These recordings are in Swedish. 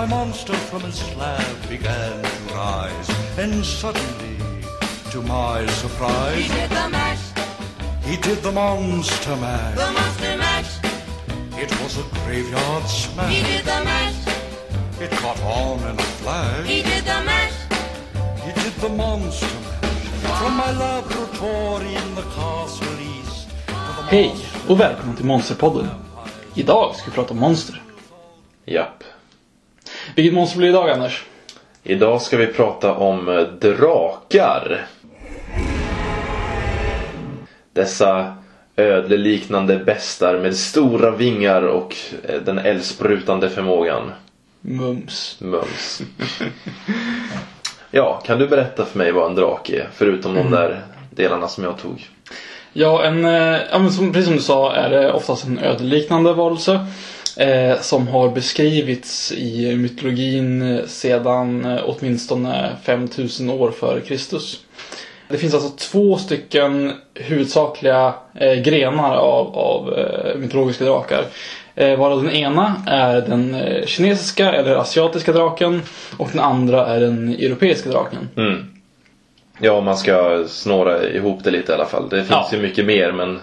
my monster from his slab began to rise, and suddenly, to my surprise, He did the mash, he did the monster mash. the monster mash. It was a graveyard smash. He did the mash, It caught on in a flash. he did the mash. He did the monster mash from my laboratory in the castle east. to the Hej och välkommen till Monsterpodden. Idag ska vi prata om monster. Vilket monster blir det idag Anders? Idag ska vi prata om eh, drakar. Dessa ödleliknande bestar med stora vingar och eh, den eldsprutande förmågan. Mums. Mums. ja, kan du berätta för mig vad en drake är? Förutom de där delarna som jag tog. Ja, en, eh, ja men som, precis som du sa är det oftast en ödeliknande varelse. Eh, som har beskrivits i mytologin sedan eh, åtminstone 5000 år före Kristus. Det finns alltså två stycken huvudsakliga eh, grenar av, av eh, mytologiska drakar. Eh, varav den ena är den eh, kinesiska eller asiatiska draken och den andra är den europeiska draken. Mm. Ja, om man ska snåra ihop det lite i alla fall. Det finns Ja. ju mycket mer men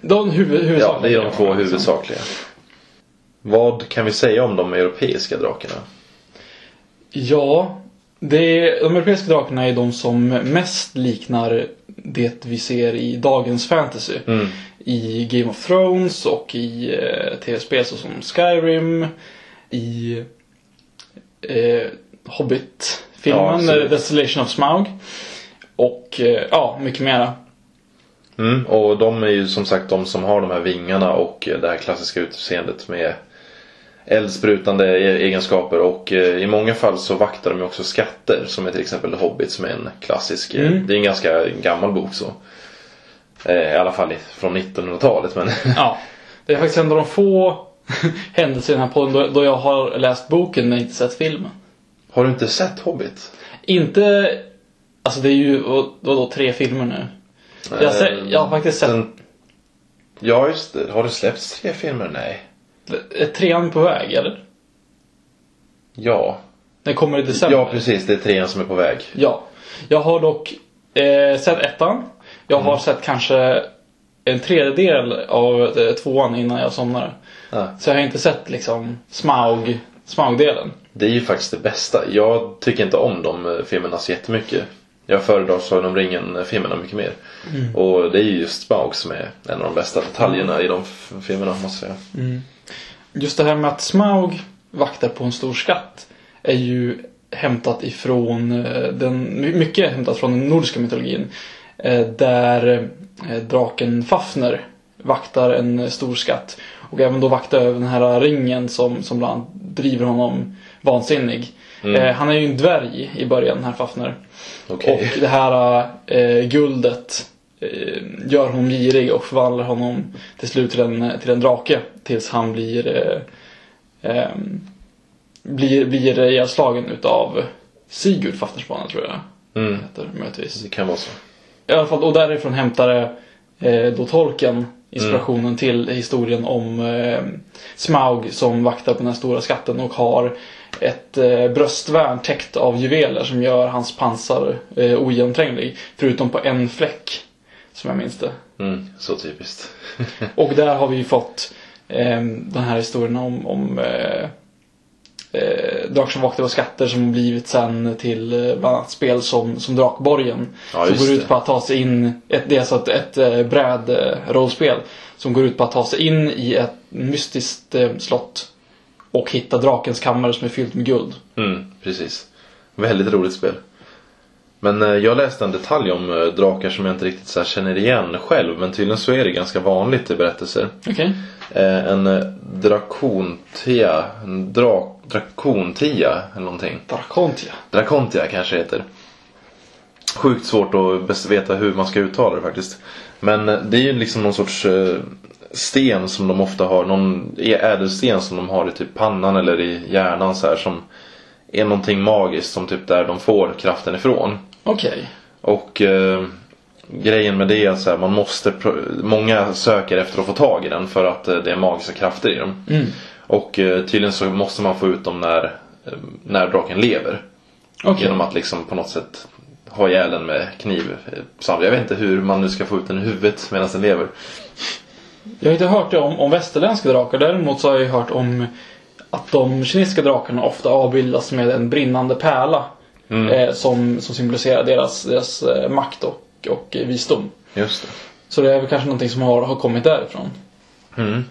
De huvud, ja, huvudsakliga det är de två grenarna, liksom. Vad kan vi säga om de europeiska drakarna? Ja, är, de europeiska drakarna är de som mest liknar det vi ser i dagens fantasy. Mm. I Game of Thrones och i eh, tv-spel såsom Skyrim. I eh, Hobbit-filmen, Ja, Desolation of Smaug. Och eh, ja, mycket mera. Mm, och de är ju som sagt de som har de här vingarna och eh, det här klassiska utseendet med eldsprutande e- egenskaper och eh, i många fall så vaktar de ju också skatter som är till exempel Hobbit som är en klassisk, eh, Mm. det är en ganska gammal bok så. Eh, I alla fall från 1900-talet men Ja, det är faktiskt en av de få händelser i den här podden då, jag har läst boken men inte sett filmen. har du inte sett Hobbit? Inte... Alltså det är ju, vad- vadå, tre filmer nu? Jag, har se, jag har faktiskt sett... Den... Ja just det, har det släppts tre filmer? Nej. Är trean på väg, eller? Ja. Den kommer i december. Ja precis, det är trean som är på väg. Ja. Jag har dock eh, sett ettan. Jag Mm. har sett kanske en tredjedel av eh, tvåan innan jag somnade. Ja. Så jag har inte sett liksom Smaug, Smaug-delen. Det är ju faktiskt det bästa. Jag tycker inte om de eh, filmerna så jättemycket. Jag föredrar Sagan om ringen-filmerna mycket mer. Och det är ju just Smaug som är en av de bästa detaljerna i de filmerna måste jag säga. Just det här med att Smaug vaktar på en stor skatt är ju hämtat ifrån eh, den, my- mycket hämtat från den nordiska mytologin. eh, Där eh, draken Fafner vaktar en stor skatt. Och även då vaktar över den här ringen som, som bland annat driver honom vansinnig. Eh, Han är ju en dvärg i början, den här Fafner. Okej. Och det här eh, guldet gör honom girig och förvandlar honom till slut till en, till en drake. Tills han blir eh, eh, blir, blir ihjälslagen utav Sigurd Fafnersbana tror jag Mm, heter möjligtvis. det kan vara så. I alla fall, och därifrån hämtade eh, då tolken inspirationen till historien om eh, Smaug som vaktar på den här stora skatten och har ett eh, bröstvärn täckt av juveler som gör hans pansar eh, ogenomtränglig. Förutom på en fläck, som jag minns det. Mm, så typiskt. Och där har vi ju fått eh, den här historien om, om eh, eh, Drakar som vaktar och skatter som blivit sen till eh, bland annat spel som, som Drakborgen. Ja, som går ut på att ta sig in, ett, det är alltså ett, ett eh, brädrollspel som går ut på att ta sig in i ett mystiskt eh, slott och hitta drakens kammare som är fyllt med guld. Mm, precis. Väldigt roligt spel. Men eh, jag läste en detalj om eh, drakar som jag inte riktigt så känner igen själv. Men tydligen så är det ganska vanligt i berättelser. Okej? Eh, en drakontia, en drak, drakontia eller någonting. Drakontia. Drakontia kanske heter. Sjukt svårt att veta hur man ska uttala det faktiskt. Men det är ju liksom någon sorts sten som de ofta har. Någon ä- ädelsten som de har i typ pannan eller i hjärnan så här som är någonting magiskt som typ där de får kraften ifrån. Okej. Och eh, grejen med det är att så här, man måste, många söker efter att få tag i den för att eh, det är magiska krafter i dem. Mm. Och eh, tydligen så måste man få ut dem när, eh, när draken lever. Okej. Genom att liksom på något sätt ha ihjäl den med kniv. eh, Jag vet inte hur man nu ska få ut den i huvudet medan den lever. Jag har inte hört det om, om västerländska drakar. Däremot så har jag hört om att de kinesiska drakarna ofta avbildas med en brinnande pärla. Mm. Eh, som, som symboliserar deras, deras eh, makt och, och visdom. Just det. Så det är väl kanske någonting som har, har kommit därifrån. Mm.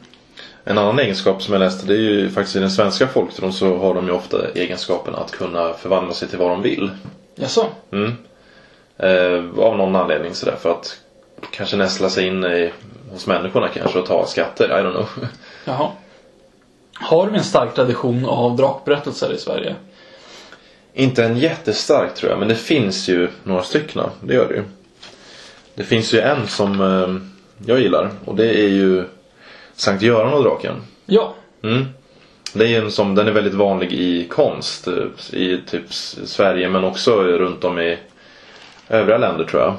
En annan egenskap som jag läste det är ju faktiskt i den svenska folktron så har de ju ofta egenskapen att kunna förvandla sig till vad de vill. Jaså? Mm. Eh, av någon anledning sådär för att kanske nästla sig in i, hos människorna kanske och ta skatter. I don't know. Jaha. Har vi en stark tradition av drakberättelser i Sverige? Inte en jättestark tror jag men det finns ju några stycken. Det gör det ju. Det finns ju en som eh, jag gillar och det är ju Sankt Göran och draken. Ja. Mm. Det är en som, den är väldigt vanlig i konst eh, i typ Sverige men också runt om i övriga länder tror jag.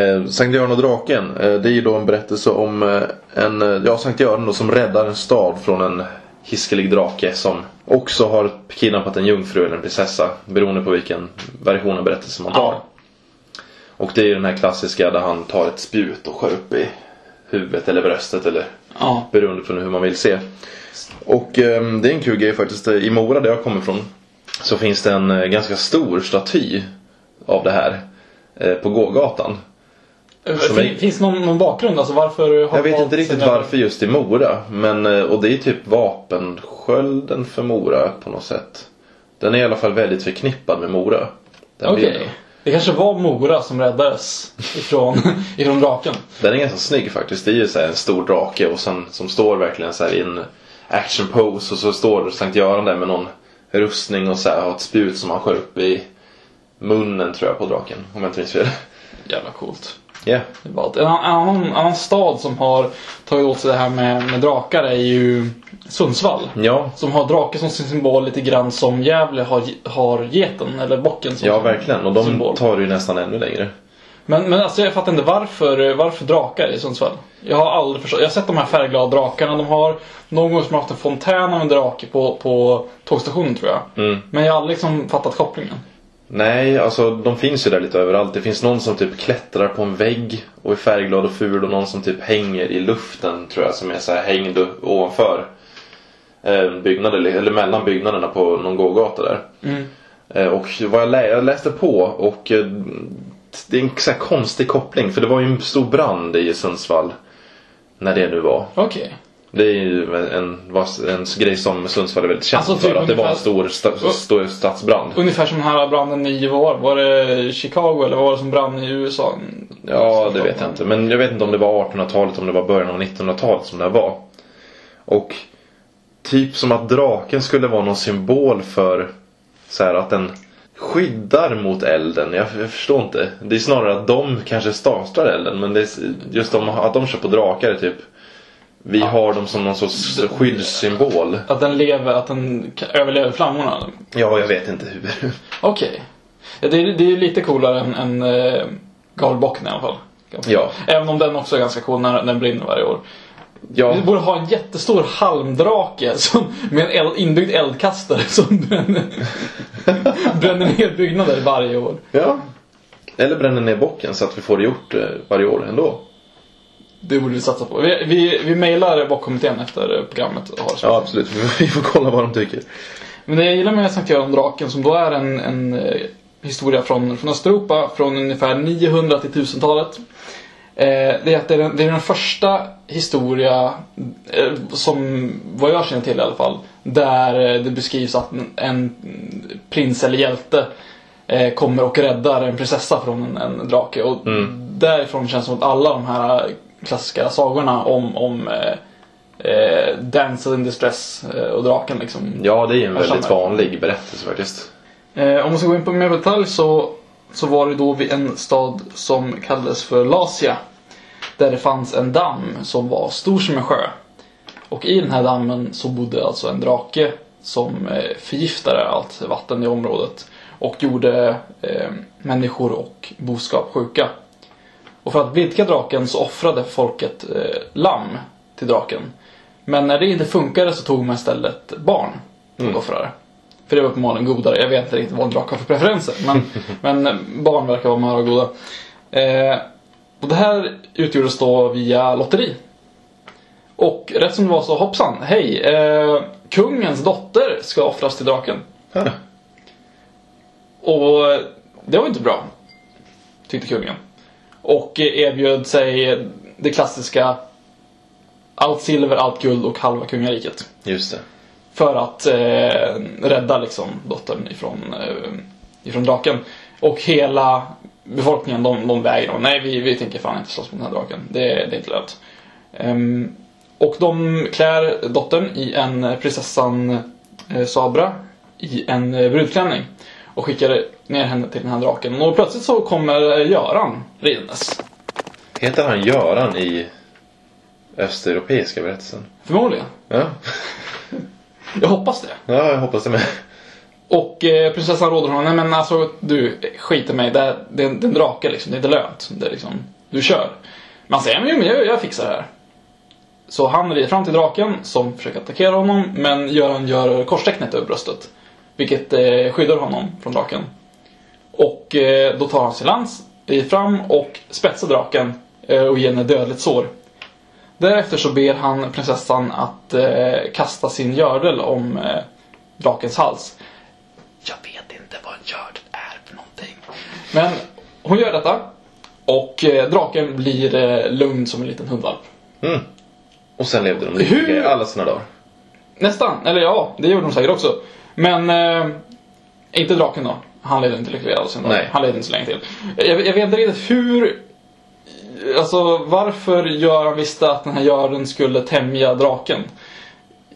Eh, Sankt Göran och draken, eh, det är ju då en berättelse om eh, en, eh, ja Sankt Göran då som räddar en stad från en hiskelig drake som också har kidnappat en jungfru eller en prinsessa beroende på vilken version av berättelsen man tar. Ja. Och det är ju den här klassiska där han tar ett spjut och skär upp i huvudet eller bröstet eller Ja. beroende på hur man vill se. Och ehm, det är en kul grej faktiskt. I Mora där jag kommer ifrån så finns det en eh, ganska stor staty av det här eh, på gågatan. Fin, Finns det någon, någon bakgrund? Alltså varför har Jag vet inte riktigt varför just i Mora. Men, eh, och det är typ vapenskölden för Mora på något sätt. Den är i alla fall väldigt förknippad med Mora. Okej. bilden. Det kanske var Mora som räddades ifrån, ifrån draken. Den är ganska snygg faktiskt. Det är ju så här en stor drake och sen, som står verkligen så här i en action pose och så står Sankt Göran där med någon rustning och så här har ett spjut som han skär upp i munnen tror jag på draken. Om jag inte minns fel. Jävla coolt. Ballt. En annan, en annan stad som har tagit åt sig det här med, med drakar är ju Sundsvall. Ja, Som har drake som sin symbol lite grann som Gävle har, har geten eller bocken som ja verkligen. Och de symbol. tar det ju nästan ännu längre. Men, men alltså jag fattar inte varför, varför drakar i Sundsvall? Jag har aldrig förstått. Jag har sett de här färgglada drakarna. De har någon gång som har haft en fontän av en drake på, på tågstationen tror jag. Mm. Men jag har aldrig liksom fattat kopplingen. Nej, alltså de finns ju där lite överallt. Det finns någon som typ klättrar på en vägg och är färgglad och ful och någon som typ hänger i luften tror jag som är så här hängd ovanför eh, byggnader eller mellan byggnaderna på någon gågata där. Mm. Eh, Och vad jag, lä- jag läste på och eh, det är en så här konstig koppling för det var ju en stor brand i Sundsvall. När det nu var. Okej. Det är ju en, en grej som Sundsvall är väldigt känt Alltså, typ för. Att det var en ungefär- stor, sta, stor stadsbrand. Ungefär som den här branden i, var, det? var det Chicago eller vad var det som brann i USA? Ja, det vet jag inte. Men jag vet inte om det var 1800-talet, om det var början av 1900-talet som det var. Och typ som att draken skulle vara någon symbol för så här att den skyddar mot elden. Jag, jag förstår inte. Det är snarare att de kanske startar elden. Men det är, just de, att de kör på drakar är typ vi har dem som någon sorts skyddssymbol. Att den lever, att den överlever flammorna? Ja, jag vet inte hur. Okej. Ja, det, är, det är lite coolare än, än äh, Galbocken i alla fall. Ja. Även om den också är ganska cool när den brinner varje år. Ja, Vi borde ha en jättestor halmdrake som, med en eld, inbyggd eldkastare som bränner, bränner ner byggnader varje år. ja. Eller bränner ner bocken så att vi får det gjort eh, varje år ändå. Det borde vi satsa på. Vi, vi, vi mejlar bockkommittén efter programmet. Har Ja, absolut. Vi får kolla vad de tycker. Men det jag gillar med Sankt Göran draken som då är en, en eh, historia från, från Östeuropa från ungefär 900 till 1000-talet. Eh, det är att det är den, det är den första historia, eh, som vad jag känner till i alla fall, där eh, det beskrivs att en, prins eller hjälte eh, kommer och räddar en prinsessa från en, en drake. Och därifrån känns det som att alla de här klassiska sagorna om, om eh, eh, Damsel in distress eh, och draken liksom. Ja, det är ju en väldigt samlar. vanlig berättelse faktiskt. Eh, om man ska gå in på mer detalj så, så var det då vid en stad som kallades för Lasia. Där det fanns en damm som var stor som en sjö. Och i den här dammen så bodde alltså en drake som eh, förgiftade allt vatten i området. Och gjorde eh, människor och boskap sjuka. Och för att vidga draken så offrade folket eh, lamm till draken. Men när det inte funkade så tog man istället barn och offrade. För det var uppenbarligen godare. Jag vet inte riktigt vad har för preferenser. Men, men eh, barn verkar vara mer goda. Eh, och det här utgjordes då via lotteri. Och rätt som det var så, hoppsan, hej! Eh, kungens dotter ska offras till draken. Ja. Och det var inte bra. Tyckte kungen. Och erbjöd sig det klassiska allt silver, allt guld och halva kungariket. Just det. För att eh, rädda liksom dottern ifrån, eh, ifrån draken. Och hela befolkningen de, de vägrar. Nej, vi, vi tänker fan inte slåss mot den här draken. Det, det är inte lönt. Ehm, och de klär dottern i en prinsessan eh, Sabra i en eh, brudklänning. Och skickar ner henne till den här draken. Och plötsligt så kommer Göran ridandes. Heter han Göran i östeuropeiska berättelsen? Förmodligen. Ja. Jag hoppas det. ja, jag hoppas det med. Och eh, prinsessan råder honom, nej men alltså du, skit i mig, det, det, det är en drake liksom, det är inte lönt. Det är liksom, du kör. Man säger, men jag, jag fixar det här. Så han rider fram till draken som försöker attackera honom, men Göran gör korstecknet över bröstet. Vilket eh, skyddar honom från draken. Och eh, då tar han sin lans, fram och spetsar draken eh, och ger henne dödligt sår. Därefter så ber han prinsessan att eh, kasta sin gördel om eh, drakens hals. Jag vet inte vad en gördel är för någonting. Men hon gör detta. Och eh, draken blir eh, lugn som en liten hundvalp. Mm. Och sen levde de lyckliga alla sina dagar. Nästan. Eller ja, det gjorde de säkert också. Men eh, inte draken då. Han levde inte lycklig alls. Han levde inte så länge till. Jag, jag vet inte riktigt hur... Alltså varför Göran visste att den här Göran skulle tämja draken.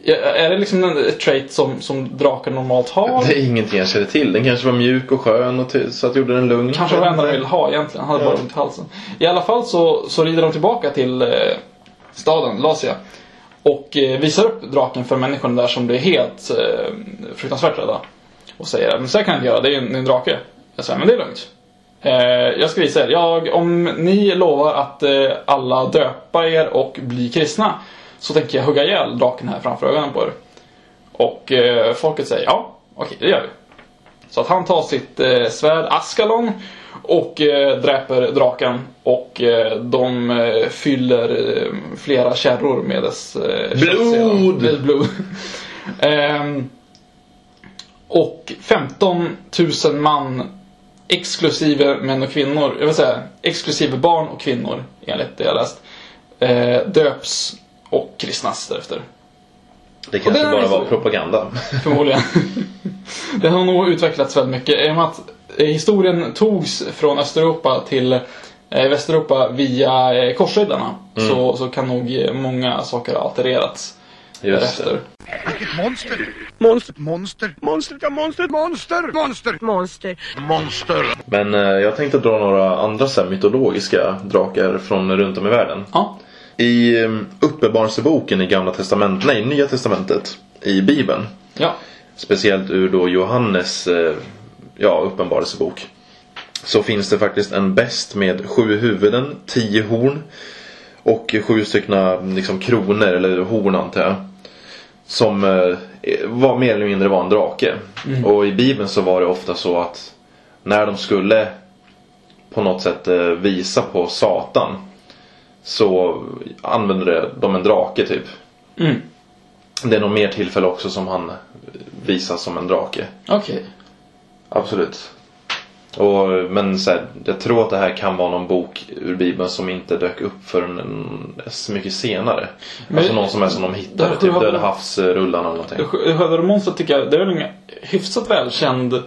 Är det liksom en- trait som, som drakar normalt har? Det är ingenting jag känner till. Den kanske var mjuk och skön och så att gjorde den lugn. Kanske var det enda de ville ha egentligen. Han hade Ja. bara i halsen. I alla fall så, så rider de tillbaka till eh, staden, Lasia. Och eh, visar upp draken för människorna där som blir helt eh, fruktansvärt rädda. Och säger men så här kan jag inte göra, det är ju en, en drake. Jag säger men det är lugnt. Eh, jag ska visa er. Jag, om ni lovar att eh, alla döpa er och bli kristna så tänker jag hugga ihjäl draken här framför ögonen på er. Och eh, folket säger ja, okej det gör vi. Så att han tar sitt eh, svärd Askalon och eh, dräper draken och eh, de eh, fyller eh, flera kärror med dess eh. Blod! Med blod. Ehm, och 15 000 man exklusive män och kvinnor, jag vill säga exklusive barn och kvinnor enligt det jag läst, eh, döps och kristnas därefter. Det kanske bara liksom- var propaganda. Förmodligen. det har nog utvecklats väldigt mycket. I och med att historien togs från Östeuropa till eh, Västeuropa via eh, korsriddarna så, så kan nog eh, många saker ha altererats Just därefter. det. Vilket monster! Monster! Monster! Monster! Ja, monster! Monster! Monster! Monster. Monster! Men eh, jag tänkte dra några andra så här, mytologiska drakar från runt om i världen. Ja. I eh, Uppenbarelseboken i Gamla Testamentet, nej, Nya Testamentet i Bibeln. Ja. Speciellt ur då Johannes eh, ja, uppenbarelsebok. Så finns det faktiskt en bäst med sju huvuden, tio horn och sju stycken liksom, kronor eller horn antar jag. Som eh, var mer eller mindre var en drake. Och i Bibeln så var det ofta så att när de skulle på något sätt eh, visa på Satan så använde de en drake typ. Mm. Det är nog mer tillfälle också som han visas som en drake. Okej. Absolut. Och, men så här, jag tror att det här kan vara någon bok ur Bibeln som inte dök upp förrän så mycket senare. Men- alltså någon som är som de hittade, här typ Döda havsrullarna eller någonting. Sjövädermonstret tycker jag, det är väl en hyfsat välkänd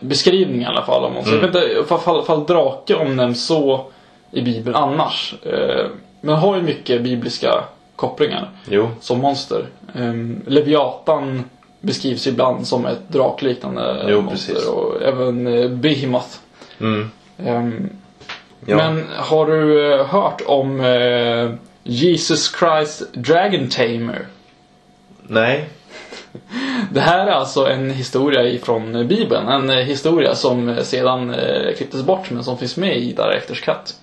beskrivning i alla fall om monstret. Mm. Jag vet inte fall, drake omnämns så i Bibeln annars. Eh, Men har ju mycket bibliska kopplingar Jo, som monster. Um, Leviatan beskrivs ibland som ett drakliknande Jo, monster precis. och även eh, Behemoth. mm. Ehm, ja. Men har du eh, hört om eh, Jesus Christ Dragon Tamer? Nej. Det här är alltså en historia ifrån Bibeln. En historia som sedan klipptes bort men som finns med i Directors Cut.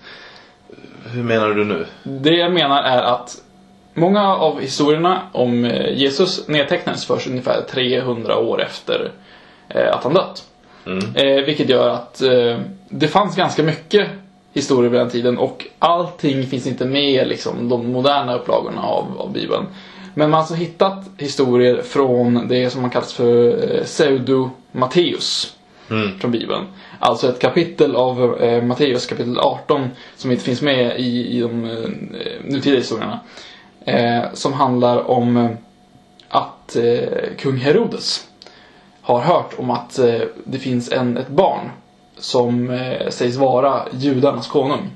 Hur menar du nu? Det jag menar är att många av historierna om eh, Jesus nedtecknades först ungefär 300 år efter eh, att han dött. Mm. Eh, vilket gör att det fanns ganska mycket historier vid den tiden och allting finns inte med liksom, de moderna upplagorna av, av Bibeln. Men man har alltså hittat historier från det som man kallas för eh, Pseudo-Matteus Mm. från Bibeln. Alltså ett kapitel av eh, Matteus kapitel 18 som inte finns med i, i de eh, nutida historierna. Eh, som handlar om eh, att eh, kung Herodes har hört om att det finns en, ett barn som sägs vara judarnas konung.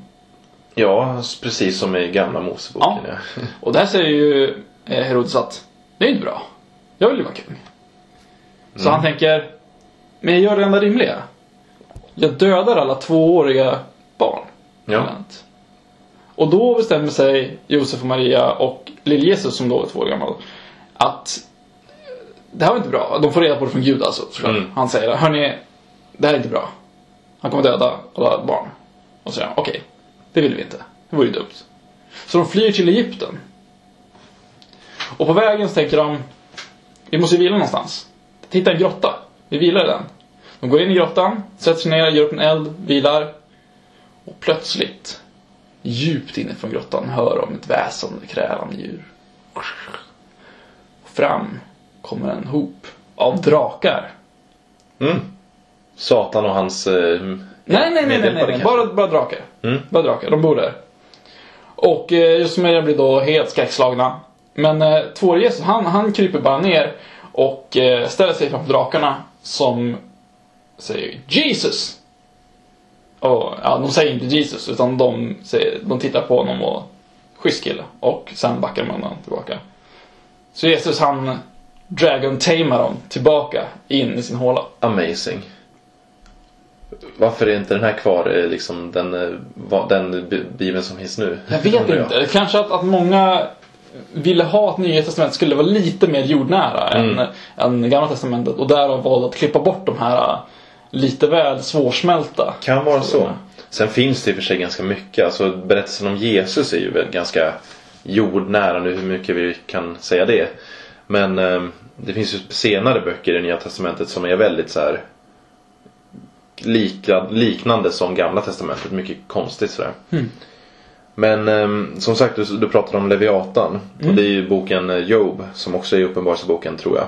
Ja, precis som i gamla Moseboken. Ja. Ja. Och där säger ju Herodes att det är inte bra. Jag vill ju vara kung. Så han tänker, men jag gör det enda rimliga. Jag dödar alla tvååriga barn. Ja. Element. Och då bestämmer sig Josef och Maria och lill-Jesus som då är två år gammal att det här var inte bra. De får reda på det från Gud alltså. Mm. Han säger, hörni, det här är inte bra. Han kommer döda alla barn. Och så säger han, okej, det vill vi inte. Det vore ju dumt. Så de flyr till Egypten. Och på vägen så tänker de, vi måste ju vila någonstans. Hitta en grotta. Vi vilar i den. De går in i grottan, sätter sig ner, gör upp en eld, vilar. Och plötsligt, djupt inifrån grottan, hör de ett väsande, krälande djur. Och fram kommer en hop av drakar. Mm. Satan och hans... Eh, Nej, nej, nej, nej, nej, nej. Bara, bara drakar. Mm. Bara drakar, de bor där. Och eh, just Maria blir då helt skräckslagna. Men eh, Jesus, han, han kryper bara ner och eh, ställer sig framför drakarna som säger Jesus. Och, ja, de säger inte Jesus, utan de, säger, de tittar på honom och schysst kille. Och sen backar de undan tillbaka. Så Jesus han dragon tamar dem tillbaka in i sin håla. Amazing. Varför är inte den här kvar eh, liksom den, eh, den bi- bibeln som finns nu? Jag vet inte. Kanske att, att många ville ha att Nya Testamentet skulle vara lite mer jordnära Mm. än, än Gamla Testamentet och därav valde att klippa bort de här lite väl svårsmälta. Kan vara så. Sen finns det i och för sig ganska mycket. Alltså berättelsen om Jesus är ju ganska jordnära nu hur mycket vi kan säga det. Men eh, det finns ju senare böcker i Nya Testamentet som är väldigt så här lika, liknande som Gamla Testamentet. Mycket konstigt sådär. Men eh, som sagt, du, du pratade om Leviatan. Och det är ju boken eh, Job som också är i Uppenbarelseboken tror jag.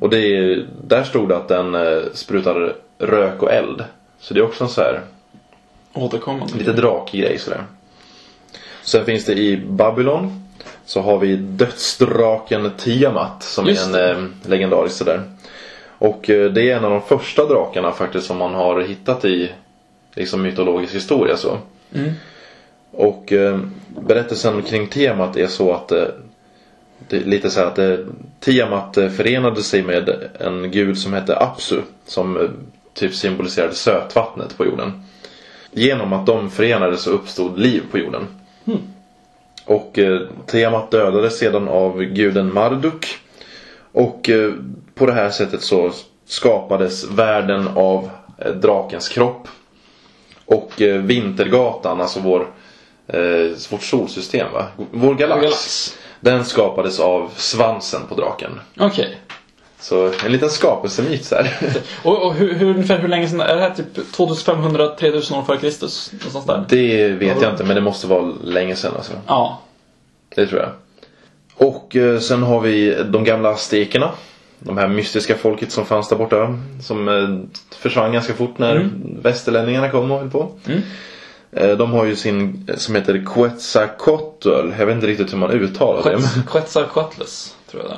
Och det är, där stod det att den eh, sprutar rök och eld. Så det är också en så här Återkommande. lite drakig grej sådär. Sen finns det i Babylon så har vi dödsdraken Tiamat som Just är en eh, legendarisk sådär. Och eh, det är en av de första drakarna faktiskt som man har hittat i liksom mytologisk historia så. Mm. Och eh, berättelsen kring Tiamat är så att eh, det är lite så att eh, Tiamat eh, förenade sig med en gud som hette Apsu som typ symboliserade sötvattnet på jorden. Genom att de förenades så uppstod liv på jorden. Och eh, Tiamat dödades sedan av guden Marduk. Och eh, på det här sättet så skapades världen av eh, drakens kropp. Och eh, Vintergatan, alltså vår, eh, vårt solsystem va? Vår galax. Galax. Den skapades av svansen på draken. Okej. Så en liten skapelsemyt så. Och, och hur, hur, ungefär hur länge sedan? Är det här typ 2500-3000 år före Kristus? Någonstans där? Det vet jag inte men det måste vara länge sedan alltså. Ja. Det tror jag. Och eh, sen har vi de gamla aztekerna. De här mystiska folket som fanns där borta. Som eh, försvann ganska fort när västerlänningarna kom och höll på. Mm. Eh, de har ju sin som heter Quetzalcoatl. Jag vet inte riktigt hur man uttalar det. Quetz- Quetzalcoatlus, tror jag det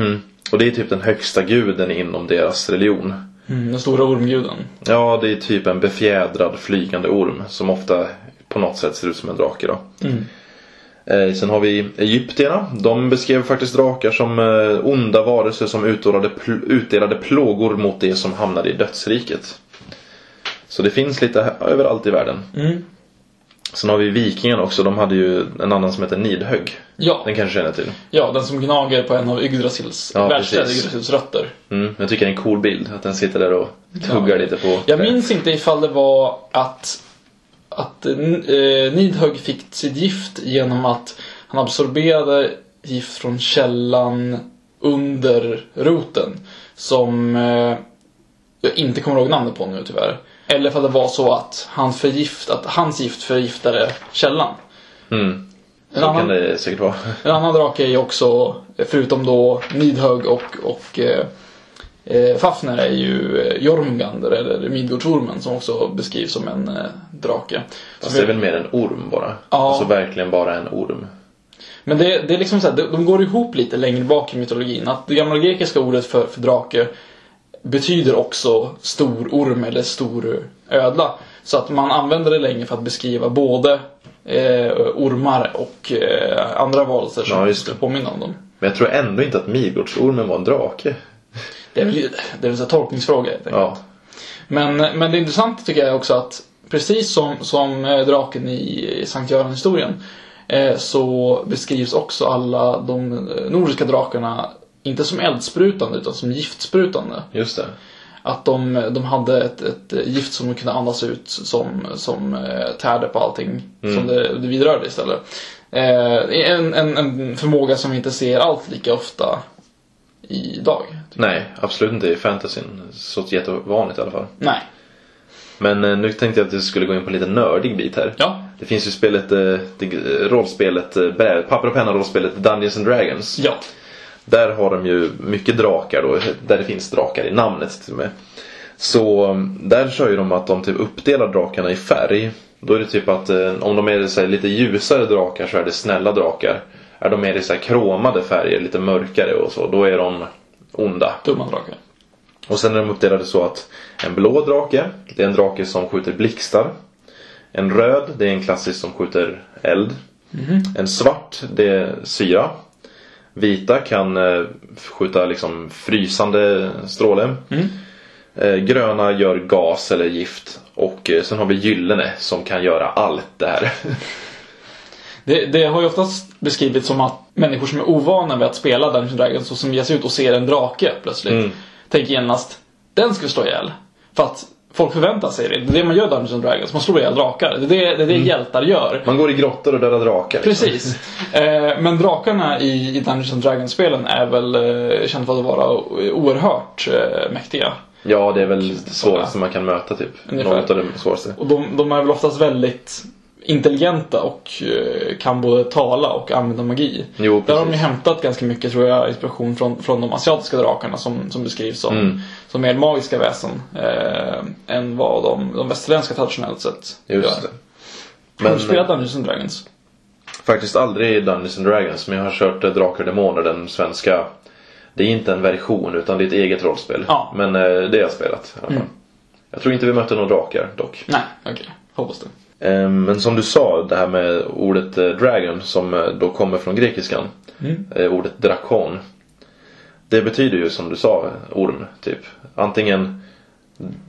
är. Mm. Och det är typ den högsta guden inom deras religion. Mm, den stora ormguden. Ja, det är typ en befjädrad flygande orm som ofta på något sätt ser ut som en drake då. Mm. Eh, sen har vi egyptierna. De beskrev faktiskt drakar som eh, onda varelser som utdelade, pl- utdelade plågor mot det som hamnade i dödsriket. Så det finns lite överallt i världen. Mm. Sen har vi vikingarna också. De hade ju en annan som heter Nidhögg. Ja. Den kanske känner till. ja, den som gnager på en av Yggdrasils, Ja, precis. Yggdrasils rötter. Mm, jag tycker det är en cool bild. Att den sitter där och tuggar lite på Jag träd. minns inte ifall det var att att eh, Nidhögg fick sitt gift genom att han absorberade gift från källan under roten. Som eh, jag inte kommer ihåg namnet på nu tyvärr. Eller för att det var så att, han förgift, att hans gift förgiftade källan. Mm. En Så annan- kan det säkert vara. En annan drake är ju också, förutom då Nidhögg och, och eh, eh, Fafner, är ju eh, Jormungandr, eller Midgårdsormen, som också beskrivs som en eh, drake. Fast det är väl mer en orm bara. Ja. Alltså verkligen bara en orm. Men det, det är liksom så här, de, de går ihop lite längre bak i mytologin. Att det gamla grekiska ordet för, för drake betyder också stor orm eller stor ödla. Så att man använder det länge för att beskriva både eh, ormar och eh, andra varelser som Ja, påminna om dem. Men jag tror ändå inte att Midgårdsormen var en drake. Det är väl, det är väl en tolkningsfråga helt enkelt. Ja. Men, men det intressanta tycker jag också att precis som, som eh, draken i Sankt Göran-historien eh, så beskrivs också alla de eh, nordiska drakarna inte som eldsprutande utan som giftsprutande. Just det. Att de, de hade ett, ett gift som kunde andas ut som, som eh, tärde på allting som det, det vidrörde istället. Eh, en, en, en förmåga som vi inte ser allt lika ofta idag. Nej, absolut inte i fantasyn. Så jättevanligt i alla fall. Nej. Men eh, nu tänkte jag att vi skulle gå in på en lite nördig bit här. Ja. Det finns ju spelet, eh, det, rollspelet, eh, papper och penna rollspelet Dungeons and Dragons. Ja. Där har de ju mycket drakar då, där det finns drakar i namnet till och med. Så um, där kör ju de att de typ uppdelar drakarna i färg. Då är det typ att eh, om de är så lite ljusare drakar så är det snälla drakar. Är de mer i så kromade färger, lite mörkare och så, då är de onda. Dumma drakar. Och sen är de uppdelade så att en blå drake, det är en drake som skjuter blixtar. En röd, det är en klassisk som skjuter eld. En svart, det är syra. Vita kan eh, skjuta liksom frysande stråle. Eh, gröna gör gas eller gift. Och eh, sen har vi gyllene som kan göra allt det här. Det, det har ju oftast beskrivits som att människor som är ovana vid att spela Dungeons Dragons och som ger sig ut och ser en drake plötsligt Mm. tänker genast den ska vi slå ihjäl. För att folk förväntar sig det. Det är det man gör i Dungeons and Dragons. Man slår ihjäl drakar. Det är det, det, är det hjältar gör. Man går i grottor och dödar drakar. liksom. Precis. Eh, men drakarna i, i Dungeons and Dragons-spelen är väl eh, kända för att vara oerhört eh, mäktiga. Ja, det är väl det svåraste man kan möta typ. Ungefär. Något av det svåraste. Och de, de är väl oftast väldigt intelligenta och eh, kan både tala och använda magi. Jo, Där har de ju hämtat ganska mycket tror jag inspiration från, från de asiatiska drakarna som, som beskrivs som, Mm. som mer magiska väsen eh, än vad de, de västerländska traditionellt sett Just gör. det. Har Men du spelat Dungeons and Dragons? faktiskt aldrig Dungeons and Dragons, men jag har kört eh, Drakar och Demoner, den svenska. Det är inte en version utan det är ett eget rollspel. Ja. Men eh, det har jag spelat i alla fall. Jag tror inte vi mötte några drakar dock. Nej, okej. Hoppas det. Eh, Men som du sa, det här med ordet eh, dragon som eh, då kommer från grekiskan. Eh, Ordet drakon. Det betyder ju som du sa orm, typ. Antingen,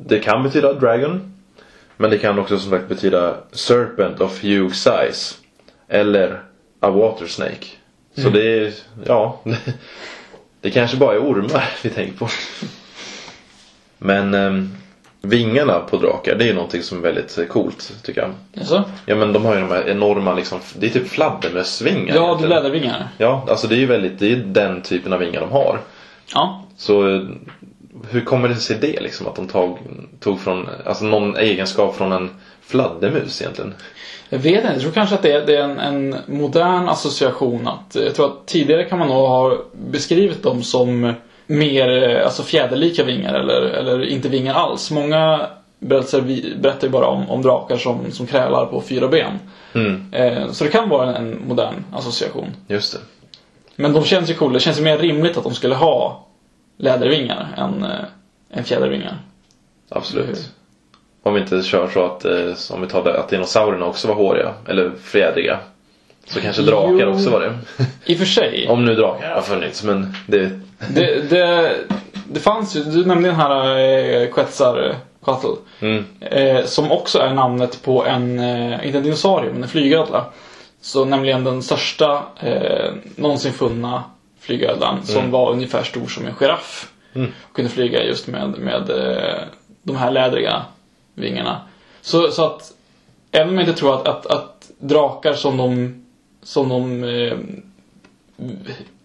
det kan betyda dragon. Men det kan också som sagt betyda serpent of huge size. Eller a water snake. Så det är, ja. Det kanske bara är ormar vi tänker på. Men ehm, vingarna på drakar, det är ju någonting som är väldigt eh, coolt tycker jag. Jaså? Ja men de har ju de här enorma liksom, det är typ fladdermössvingar. Ja, det är lädervingar. Ja, alltså det är ju väldigt, det är ju den typen av vingar de har. Ja. Så eh, hur kommer det sig det liksom att de tog, tog från, alltså någon egenskap från en fladdermus egentligen? Jag vet inte, jag tror kanske att det är, det är en, en modern association. Att, jag tror att tidigare kan man nog ha beskrivit dem som mer eh, alltså fjäderlika vingar eller, eller inte vingar alls. Många berättelser berättar ju bara om, om drakar som, som krälar på fyra ben. Mm, Eh, så det kan vara en, en modern association. just det. Men de känns ju coola. Det känns ju mer rimligt att de skulle ha lädervingar än, eh, än fjädervingar. Absolut. Om vi inte kör så att, eh, om vi tar det, att dinosaurierna också var håriga, eller fjädriga. Så kanske drakar Jo. också var det. I och för sig. Om nu drakar har funnits, men det... Det, det, det fanns ju, du nämnde den här eh, Quetzalcoatl. Mm, Eh, som också är namnet på en, eh, inte en dinosaurie, men en flygödla. Så nämligen den största eh, någonsin funna flygödlan som var ungefär stor som en giraff. Mm. Och kunde flyga just med, med eh, de här lädriga vingarna. Så, så att Även om jag inte tror att, att, att drakar som de, som de eh,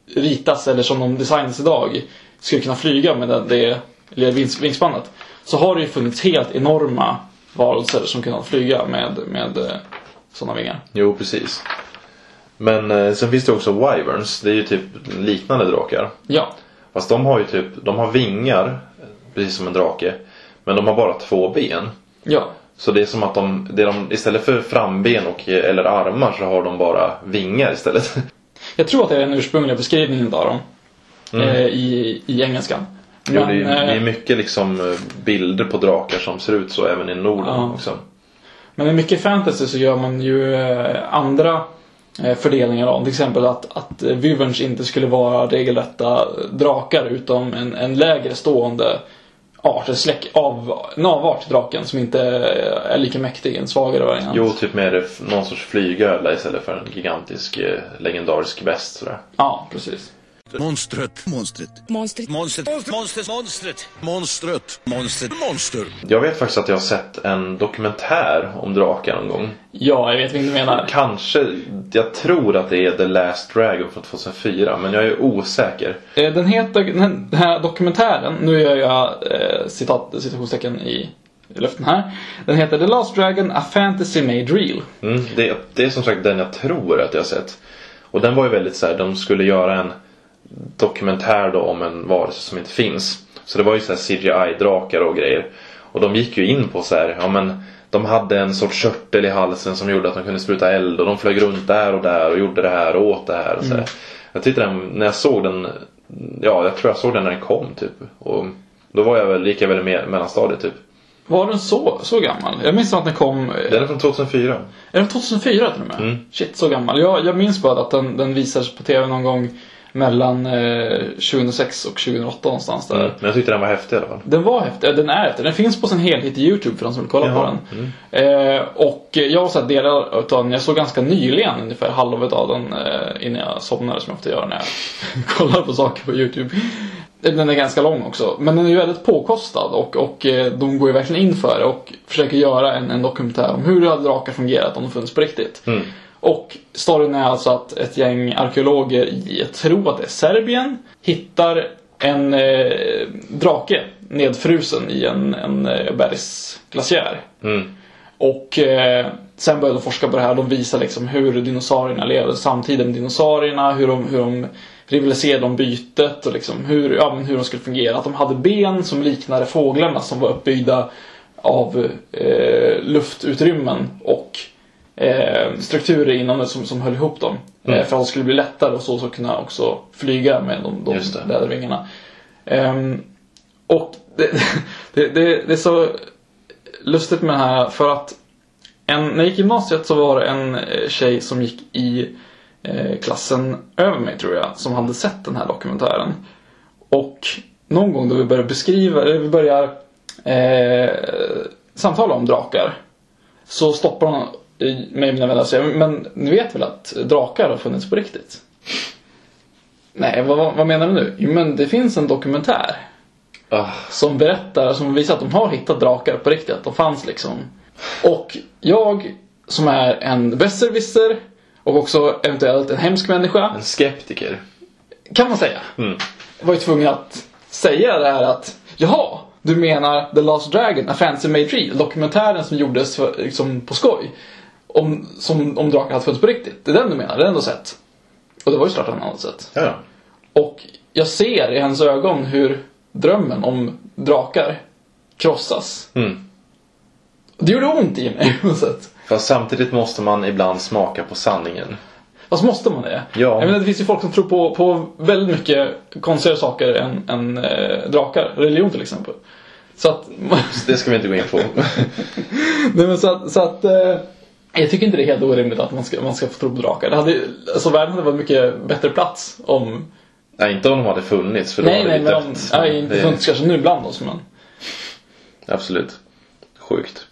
ritas eller som de designas idag skulle kunna flyga med det, det vingspannet. Så har det ju funnits helt enorma varelser som kunnat flyga med, med eh, sådana vingar. Jo, precis. Men eh, sen finns det också wyverns. Det är ju typ liknande drakar. Ja, Fast de har ju typ, de har vingar, precis som en drake. Men de har bara två ben. ja. Så det är som att de, det är de istället för framben och, eller armar så har de bara vingar istället. Jag tror att det är den ursprungliga beskrivningen av dem. Eh, i, I engelskan. Mm. jo, det, är, ju- eh, det är mycket liksom eh, bilder på drakar som ser ut så även i Norden Ja. också. Men i mycket fantasy så gör man ju andra fördelningar av. Till exempel att, att Wyverns inte skulle vara regelrätta drakar utan en, en lägre stående art, en, släck, av, en avart draken som inte är lika mäktig, en svagare variant. Jo, typ mer någon sorts flygödla istället för en gigantisk eh, legendarisk väst sådär. Ja, precis. Monstret. Monstret. Monstret. Monstret. Monstret. Monstret. Monstret. Monstret. Monster. Jag vet faktiskt att jag har sett en dokumentär om drakar någon gång. Ja, jag vet vilken du menar. Kanske, jag tror att det är The Last Dragon från 2004 men jag är osäker. Eh, Den heter, den här dokumentären, nu gör jag eh, citat, citationstecken i, i luften här. Den heter The Last Dragon, A Fantasy Made Real. Mm, det, det är som sagt den jag tror att jag har sett. Och den var ju väldigt så här, de skulle göra en dokumentär då om en varelse som inte finns. Så det var ju så här CGI-drakar och grejer. Och de gick ju in på så här, ja men de hade en sorts körtel i halsen som gjorde att de kunde spruta eld och de flög runt där och där och gjorde det här och åt det här. Och så här. Jag tyckte den, när jag såg den, ja jag tror jag såg den när den kom typ. Och då var jag väl, gick jag väl i me- mellanstadiet typ. Var den så, så gammal? Jag minns att den kom... eh, Den är från 2004. Är den 2004 till och med? Mm. Shit, så gammal. Jag, jag minns bara att den, den visades på TV någon gång mellan eh, 2006 och 2008 någonstans där. Men jag tyckte den var häftig i alla fall. Den var häftig, den är häftig. Den finns på sin helhet i Youtube för de som vill kolla Jaha, på den. Eh, och jag har sett delar utav den, jag såg ganska nyligen ungefär halva av den eh, innan jag somnade som jag ofta gör när jag kollar på saker på Youtube. Den är ganska lång också, men den är ju väldigt påkostad och, och eh, de går ju verkligen in för det och försöker göra en, en dokumentär om hur drakar fungerat om de funnits på riktigt. Mm. Och storyn är alltså att ett gäng arkeologer i, jag tror att det är Serbien, hittar en eh, drake nedfrusen i en, en eh, bergsglaciär. Mm. Och eh, sen började de forska på det här. De visar liksom hur dinosaurierna levde samtidigt med dinosaurierna, hur de, hur de rivaliserade om bytet och liksom hur, ja, hur de skulle fungera. Att de hade ben som liknade fåglarna som var uppbyggda av eh, luftutrymmen och eh, strukturer inom det som, som höll ihop dem. Mm. Eh, för att de skulle bli lättare och så, så kunna också flyga med de, de det. lädervingarna. Ehm, och det, det, det, det är så lustigt med det här för att en, när jag gick i gymnasiet så var det en eh, tjej som gick i eh, klassen över mig tror jag som hade sett den här dokumentären. Och någon gång då vi började beskriva, eller vi börjar eh, samtala om drakar så stoppar hon och mina vänner säger Men ni vet väl att drakar har funnits på riktigt? Nej, vad, vad- menar du nu? Jo, men det finns en dokumentär Ah, som berättar, som visar att de har hittat drakar på riktigt, att de fanns liksom. Och jag, som är en besserwisser och också eventuellt en hemsk människa, en skeptiker. kan man säga, Mm. var ju tvungen att säga det här att Jaha, du menar The Last Dragon, A Fancy Made Real, dokumentären som gjordes för, liksom, på skoj. Om, som, om drakar hade funnits på riktigt. Det är den du menar, det är den du har sett. Och det var ju såklart han hade sett. Ja, ja. Och jag ser i hennes ögon hur drömmen om drakar krossas. Mm. Det gjorde ont i mig på något sätt. Fast samtidigt måste man ibland smaka på sanningen. Fast måste man det? Ja. Jag menar, det finns ju folk som tror på, på väldigt mycket konstigare saker än, än eh, drakar. Religion till exempel. Så att... Det ska vi inte gå in på. Nej, men så att, så att eh, jag tycker inte det är helt orimligt att man ska, man ska få tro på drakar. Det hade, alltså världen hade varit mycket bättre plats om... nej, inte om de hade funnits för då nej, hade nej, men om... dött. Nej, inte Det- funnits kanske nu bland oss, men... Absolut. Sjukt.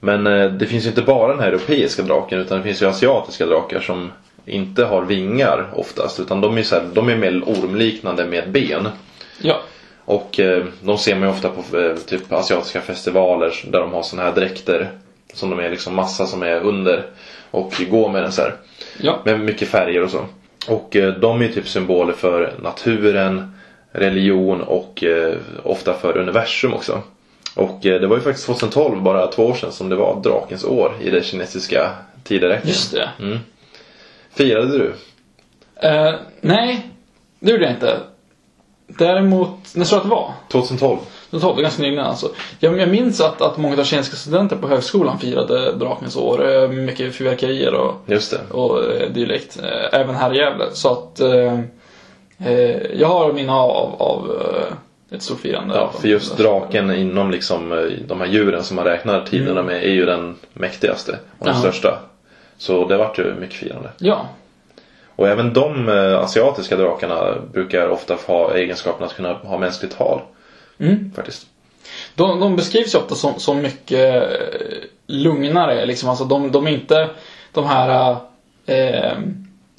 Men eh, det finns ju inte bara den här europeiska draken utan det finns ju asiatiska drakar som inte har vingar oftast utan de är, så här, de är mer ormliknande med ben. Ja. Och eh, de ser man ju ofta på eh, typ asiatiska festivaler där de har såna här dräkter Som de är liksom massa som är under och går med den så här. Ja. Med mycket färger och så. Och eh, de är typ symboler för naturen, religion och eh, ofta för universum också. Och eh, det var ju faktiskt 2012, bara två år sedan, som det var drakens år i det kinesiska tideräkningen. Just det. Firade du? Eh, nej, det gjorde jag inte. Däremot, när tror du att det var? 2012? Det var ganska nyligen alltså. Jag, jag minns att, att många av kinesiska studenter på högskolan firade Drakens år. eh, Mycket fyrverkerier och, Just det. och eh, dylikt. Eh, Även här i Gävle. Så att eh, eh, jag har minne av, av ett stort firande. Ja, för just draken inom liksom de här djuren som man räknar tiderna med är ju den mäktigaste och den Ja. största. Så det vart ju mycket firande. Ja, Och även de asiatiska drakarna brukar ofta ha egenskapen att kunna ha mänskligt tal. Mm. Faktiskt. De, de beskrivs ju ofta som, som mycket eh, lugnare. Liksom. Alltså, de, de är inte de här eh,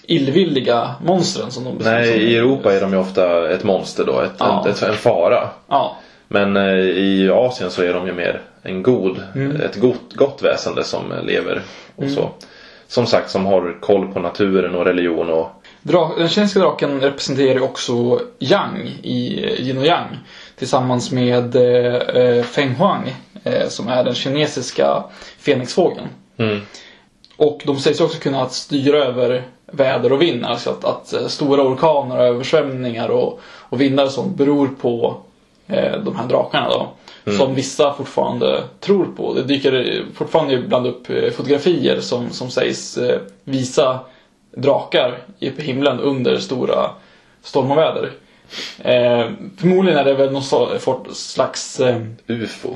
illvilliga monstren som de beskrivs Nej, som. i Europa är de ju ofta ett monster då, ett, Ja. ett, en fara. Ja, Men eh, i Asien så är de ju mer en god, Mm. ett gott, gott väsende som lever och så. Som sagt, som har koll på naturen och religion och Dra- den kinesiska draken representerar ju också Yang i Yin och Yang. Tillsammans med eh, Feng Huang eh, som är den kinesiska fenixfågeln. Mm. Och de sägs också kunna att styra över väder och vind. Alltså att, att eh, stora orkaner och översvämningar och, och vindar och sånt beror på eh, de här drakarna då. Som vissa fortfarande tror på. Det dyker fortfarande ibland upp eh, fotografier som, som sägs eh, visa drakar i på himlen under stora stormoväder. Eh, förmodligen är det väl någon slags eh, UFO.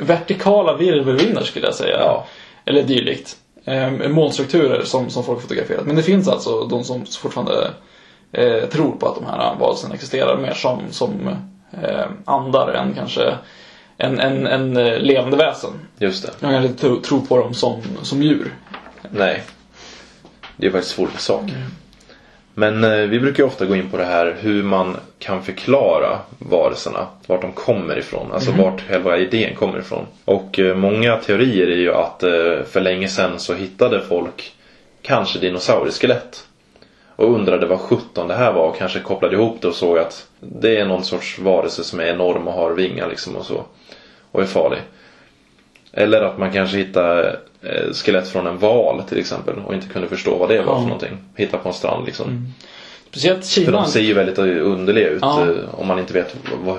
vertikala virvelvindar skulle jag säga. Ja. Eller dylikt. Eh, molnstrukturer som, som folk fotograferat. Men det finns alltså de som fortfarande eh, tror på att de här varelserna existerar mer som, som eh, andar än kanske en, en, en eh, levande väsen. Just det. Jag kan inte tro, tro på dem som, som djur. Nej. Det är faktiskt svårt sak. Men eh, vi brukar ju ofta gå in på det här hur man kan förklara varelserna. Vart de kommer ifrån. Alltså vart själva idén kommer ifrån. Och eh, många teorier är ju att eh, för länge sedan så hittade folk kanske dinosaurieskelett. Och undrade vad sjutton det här var och kanske kopplade ihop det och såg att det är någon sorts varelse som är enorm och har vingar liksom och så. Och är farlig. Eller att man kanske hittar skelett från en val till exempel och inte kunde förstå vad det var Ja. för någonting. Hitta på en strand liksom. Speciellt För Kina. de ser ju väldigt underliga ut Ja. eh, om man inte vet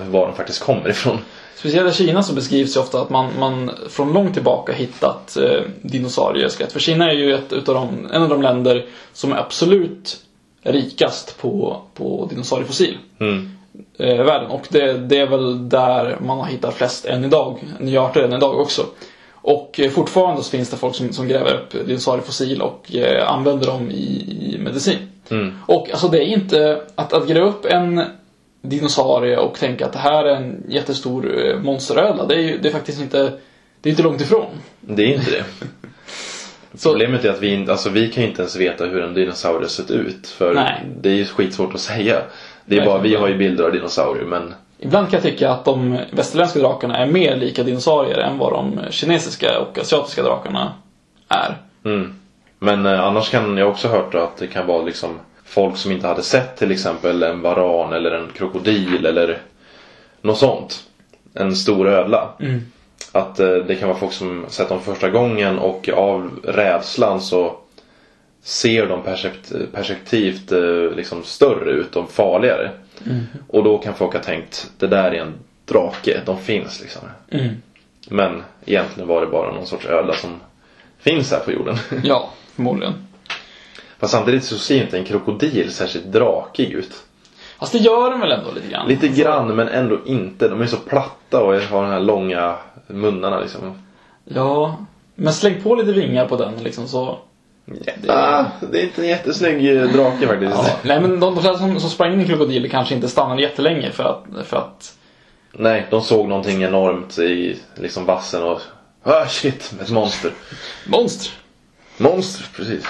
var de faktiskt kommer ifrån. Speciellt i Kina så beskrivs ju ofta att man, man från långt tillbaka hittat eh, dinosaurieskelett. För Kina är ju ett utav de, en av de länder som är absolut rikast på, på dinosauriefossil. Mm. Eh, världen. Och det, det är väl där man har hittat flest än idag. Nya arter än idag också. Och eh, fortfarande så finns det folk som, som gräver upp dinosauriefossil och eh, använder dem i, i medicin. Mm. Och alltså det är inte att, att gräva upp en dinosaurie och tänka att det här är en jättestor eh, monsterödla. Det är ju det är faktiskt inte, det är inte långt ifrån. Det är inte det. Så, Problemet är att vi, inte- alltså, vi kan ju inte ens veta hur en dinosaurie sett ut. För Nej. det är ju skitsvårt att säga. Det är bara, vi har ju bilder av dinosaurier men ibland kan jag tycka att de västerländska drakarna är mer lika dinosaurier än vad de kinesiska och asiatiska drakarna är. Mm. Men eh, annars kan jag också hört att det kan vara liksom folk som inte hade sett till exempel en varan eller en krokodil eller något sånt. En stor ödla. Att eh, det kan vara folk som sett dem första gången och av rädslan så ser de perspektivt eh, liksom större ut och farligare. Och då kan folk ha tänkt det där är en drake, de finns liksom. Mm. Men egentligen var det bara någon sorts ödla som finns här på jorden. Ja, förmodligen. Fast samtidigt så ser inte en krokodil särskilt drakig ut. Fast det gör de väl ändå lite grann? Lite grann men ändå inte. De är så platta och har de här långa munnarna liksom. Ja, men släng på lite vingar på den liksom så... Ah, det är inte en jättesnygg eh, drake faktiskt. Ja, nej men de, de flesta som, som sprang in i krokodiler kanske inte stannade jättelänge för att, för att Nej, de såg någonting enormt i liksom vassen och Ah shit, ett monster. monster. Monster, precis.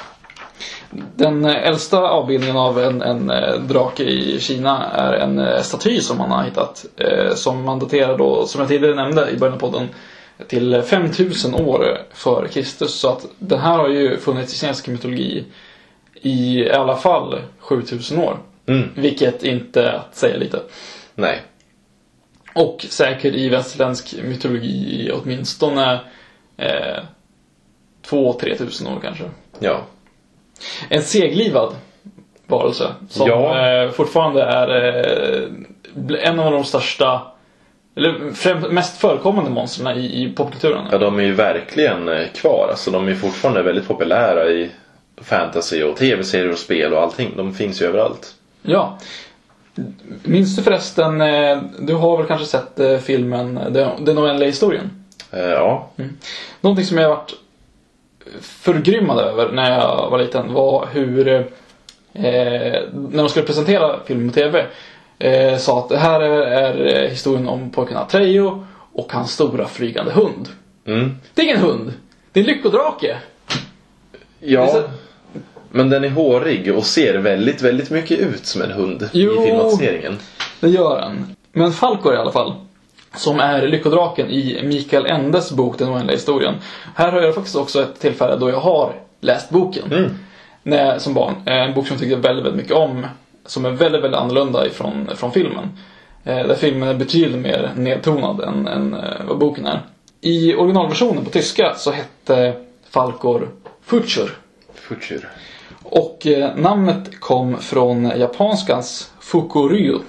Den eh, äldsta avbildningen av en, en eh, drake i Kina är en staty som man har hittat. Eh, som man daterar då, som jag tidigare nämnde i början av podden, till 5000 år före Kristus. Så att den här har ju funnits i kinesisk mytologi i alla fall 7000 år. Mm. Vilket inte är att säga lite. Nej. Och säkert i västerländsk mytologi i åtminstone eh, 2-3 tusen år kanske. Ja. En seglivad varelse som Ja. eh, fortfarande är eh, en av de största eller främ- mest förekommande monstren i, i popkulturen. Ja, de är ju verkligen eh, kvar. Alltså, de är fortfarande väldigt populära i fantasy och tv-serier och spel och allting. De finns ju överallt. Ja. Minns du förresten, eh, du har väl kanske sett eh, filmen Den- oändliga historien? Ja. Någonting som jag varit förgrymmad över när jag var liten var hur eh, när de skulle presentera filmen på TV eh, sa att det här är, är historien om pojken Atrejo och hans stora flygande hund. Mm. Det är ingen hund! Det är en lyckodrake! Ja. Så- Men den är hårig och ser väldigt, väldigt mycket ut som en hund Jo. i filmatiseringen. Det gör den. Men Falkor i alla fall. Som är lyckodraken i Mikael Endes bok Den oändliga historien. Här har jag faktiskt också ett tillfälle då jag har läst boken. Mm. När, som barn. Eh, En bok som jag tyckte väldigt, väldigt mycket om. Som är väldigt, väldigt annorlunda ifrån från filmen. Eh, Där filmen är betydligt mer nedtonad än, än eh, vad boken är. I originalversionen på tyska så hette Falkor Future. Future. Och eh, namnet kom från japanskans Fukuryu.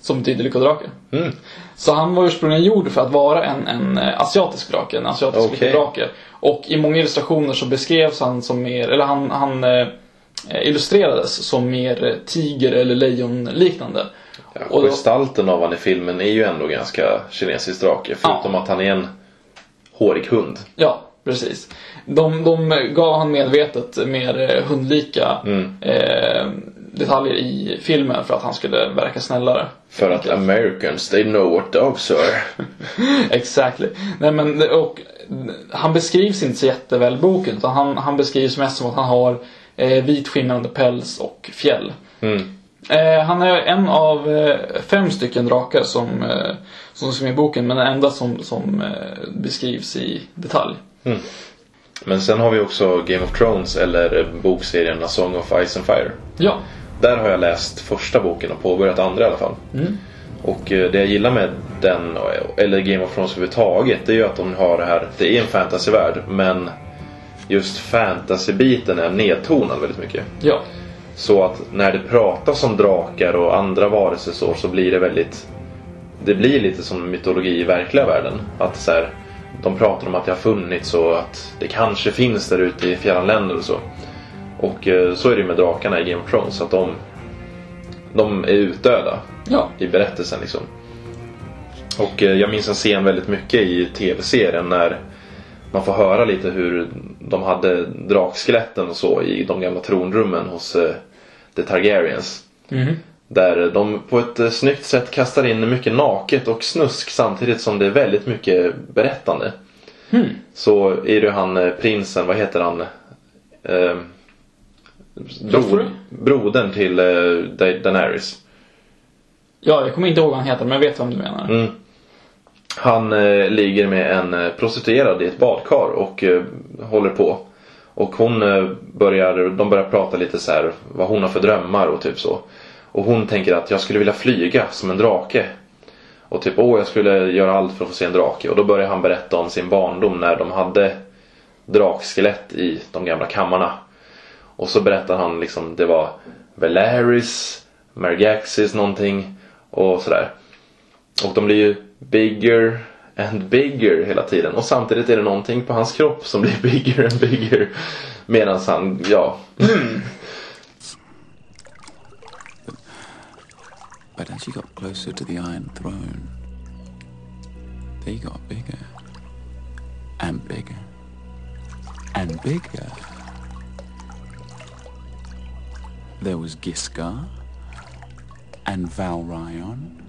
Som betyder lyckodrake. Mm. Så han var ursprungligen gjord för att vara en, en eh, asiatisk drake, en asiatisk Okej. lyckodrake. Och i många illustrationer så beskrevs han som mer, eller han, han eh, illustrerades som mer eh, tiger eller lejonliknande. Ja, gestalten av han i filmen är ju ändå ganska kinesisk drake. Förutom att han är en hårig hund. Ja, precis. De, de gav han medvetet mer eh, hundlika Mm. eh, detaljer i filmen för att han skulle verka snällare. För att Americans, they know what dogs are. Exactly. Nej, men, och, han beskrivs inte så jätteväl i boken. Utan han, han beskrivs mest som att han har eh, vit skimrande päls och fjäll. Mm. Eh, han är en av eh, fem stycken drakar som, eh, som med i boken. Men den enda som, som eh, beskrivs i detalj. Men sen har vi också Game of Thrones eller eh, bokserien A Song of Ice and Fire. Ja. Där har jag läst första boken och påbörjat andra i alla fall. Och eh, det jag gillar med den, eller Game of Thrones överhuvudtaget, det är ju att de har det här, det är en fantasyvärld men just fantasybiten är nedtonad väldigt mycket. Ja. Så att när det pratas om drakar och andra varelser så, så blir det väldigt Det blir lite som mytologi i verkliga världen. Att så här, de pratar om att det har funnits och att det kanske finns där ute i fjärran länder och så. Och eh, så är det med drakarna i Game of Thrones. Att de, de är utdöda Ja. i berättelsen liksom. Och eh, jag minns en scen väldigt mycket i tv-serien när man får höra lite hur de hade drakskeletten och så i de gamla tronrummen hos eh, The Targaryens. Mhm. Där de på ett eh, snyggt sätt kastar in mycket naket och snusk samtidigt som det är väldigt mycket berättande. Så är det han eh, prinsen, vad heter han? Eh, Joffrey? brodern till eh, Da- Daenerys. Ja, jag kommer inte ihåg vad han heter, men jag vet vem du menar. Mm. Han eh, ligger med en eh, prostituerad i ett badkar och eh, håller på. Och hon eh, börjar, de börjar prata lite så här vad hon har för drömmar och typ så. Och hon tänker att jag skulle vilja flyga som en drake. Och typ åh jag skulle göra allt för att få se en drake. Och då börjar han berätta om sin barndom när de hade drakskelett i de gamla kammarna. Och så berättar han liksom det var Velaris, Mergaxis någonting och sådär. Och de blir ju bigger and bigger hela tiden. Och samtidigt är det någonting på hans kropp som blir bigger and bigger. Medan han, ja. But as you got closer to the Iron Throne, they got bigger. And bigger. And bigger. There was Giscar. And Valryon.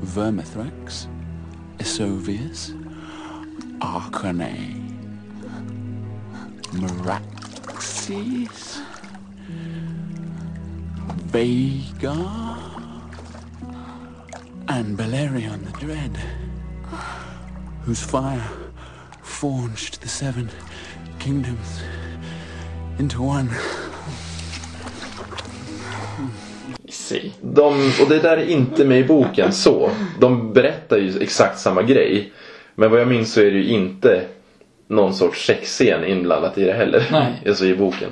Vermithrax. Esovius. Arcane. Meraxes. Vega. And Balerion the Dread, whose fire forged the seven kingdoms into one. Sig. De, och det där är inte med i boken så. De berättar ju exakt samma grej. Men vad jag minns så är det ju inte någon sorts sexscen inblandat i det heller. Nej. Alltså i boken.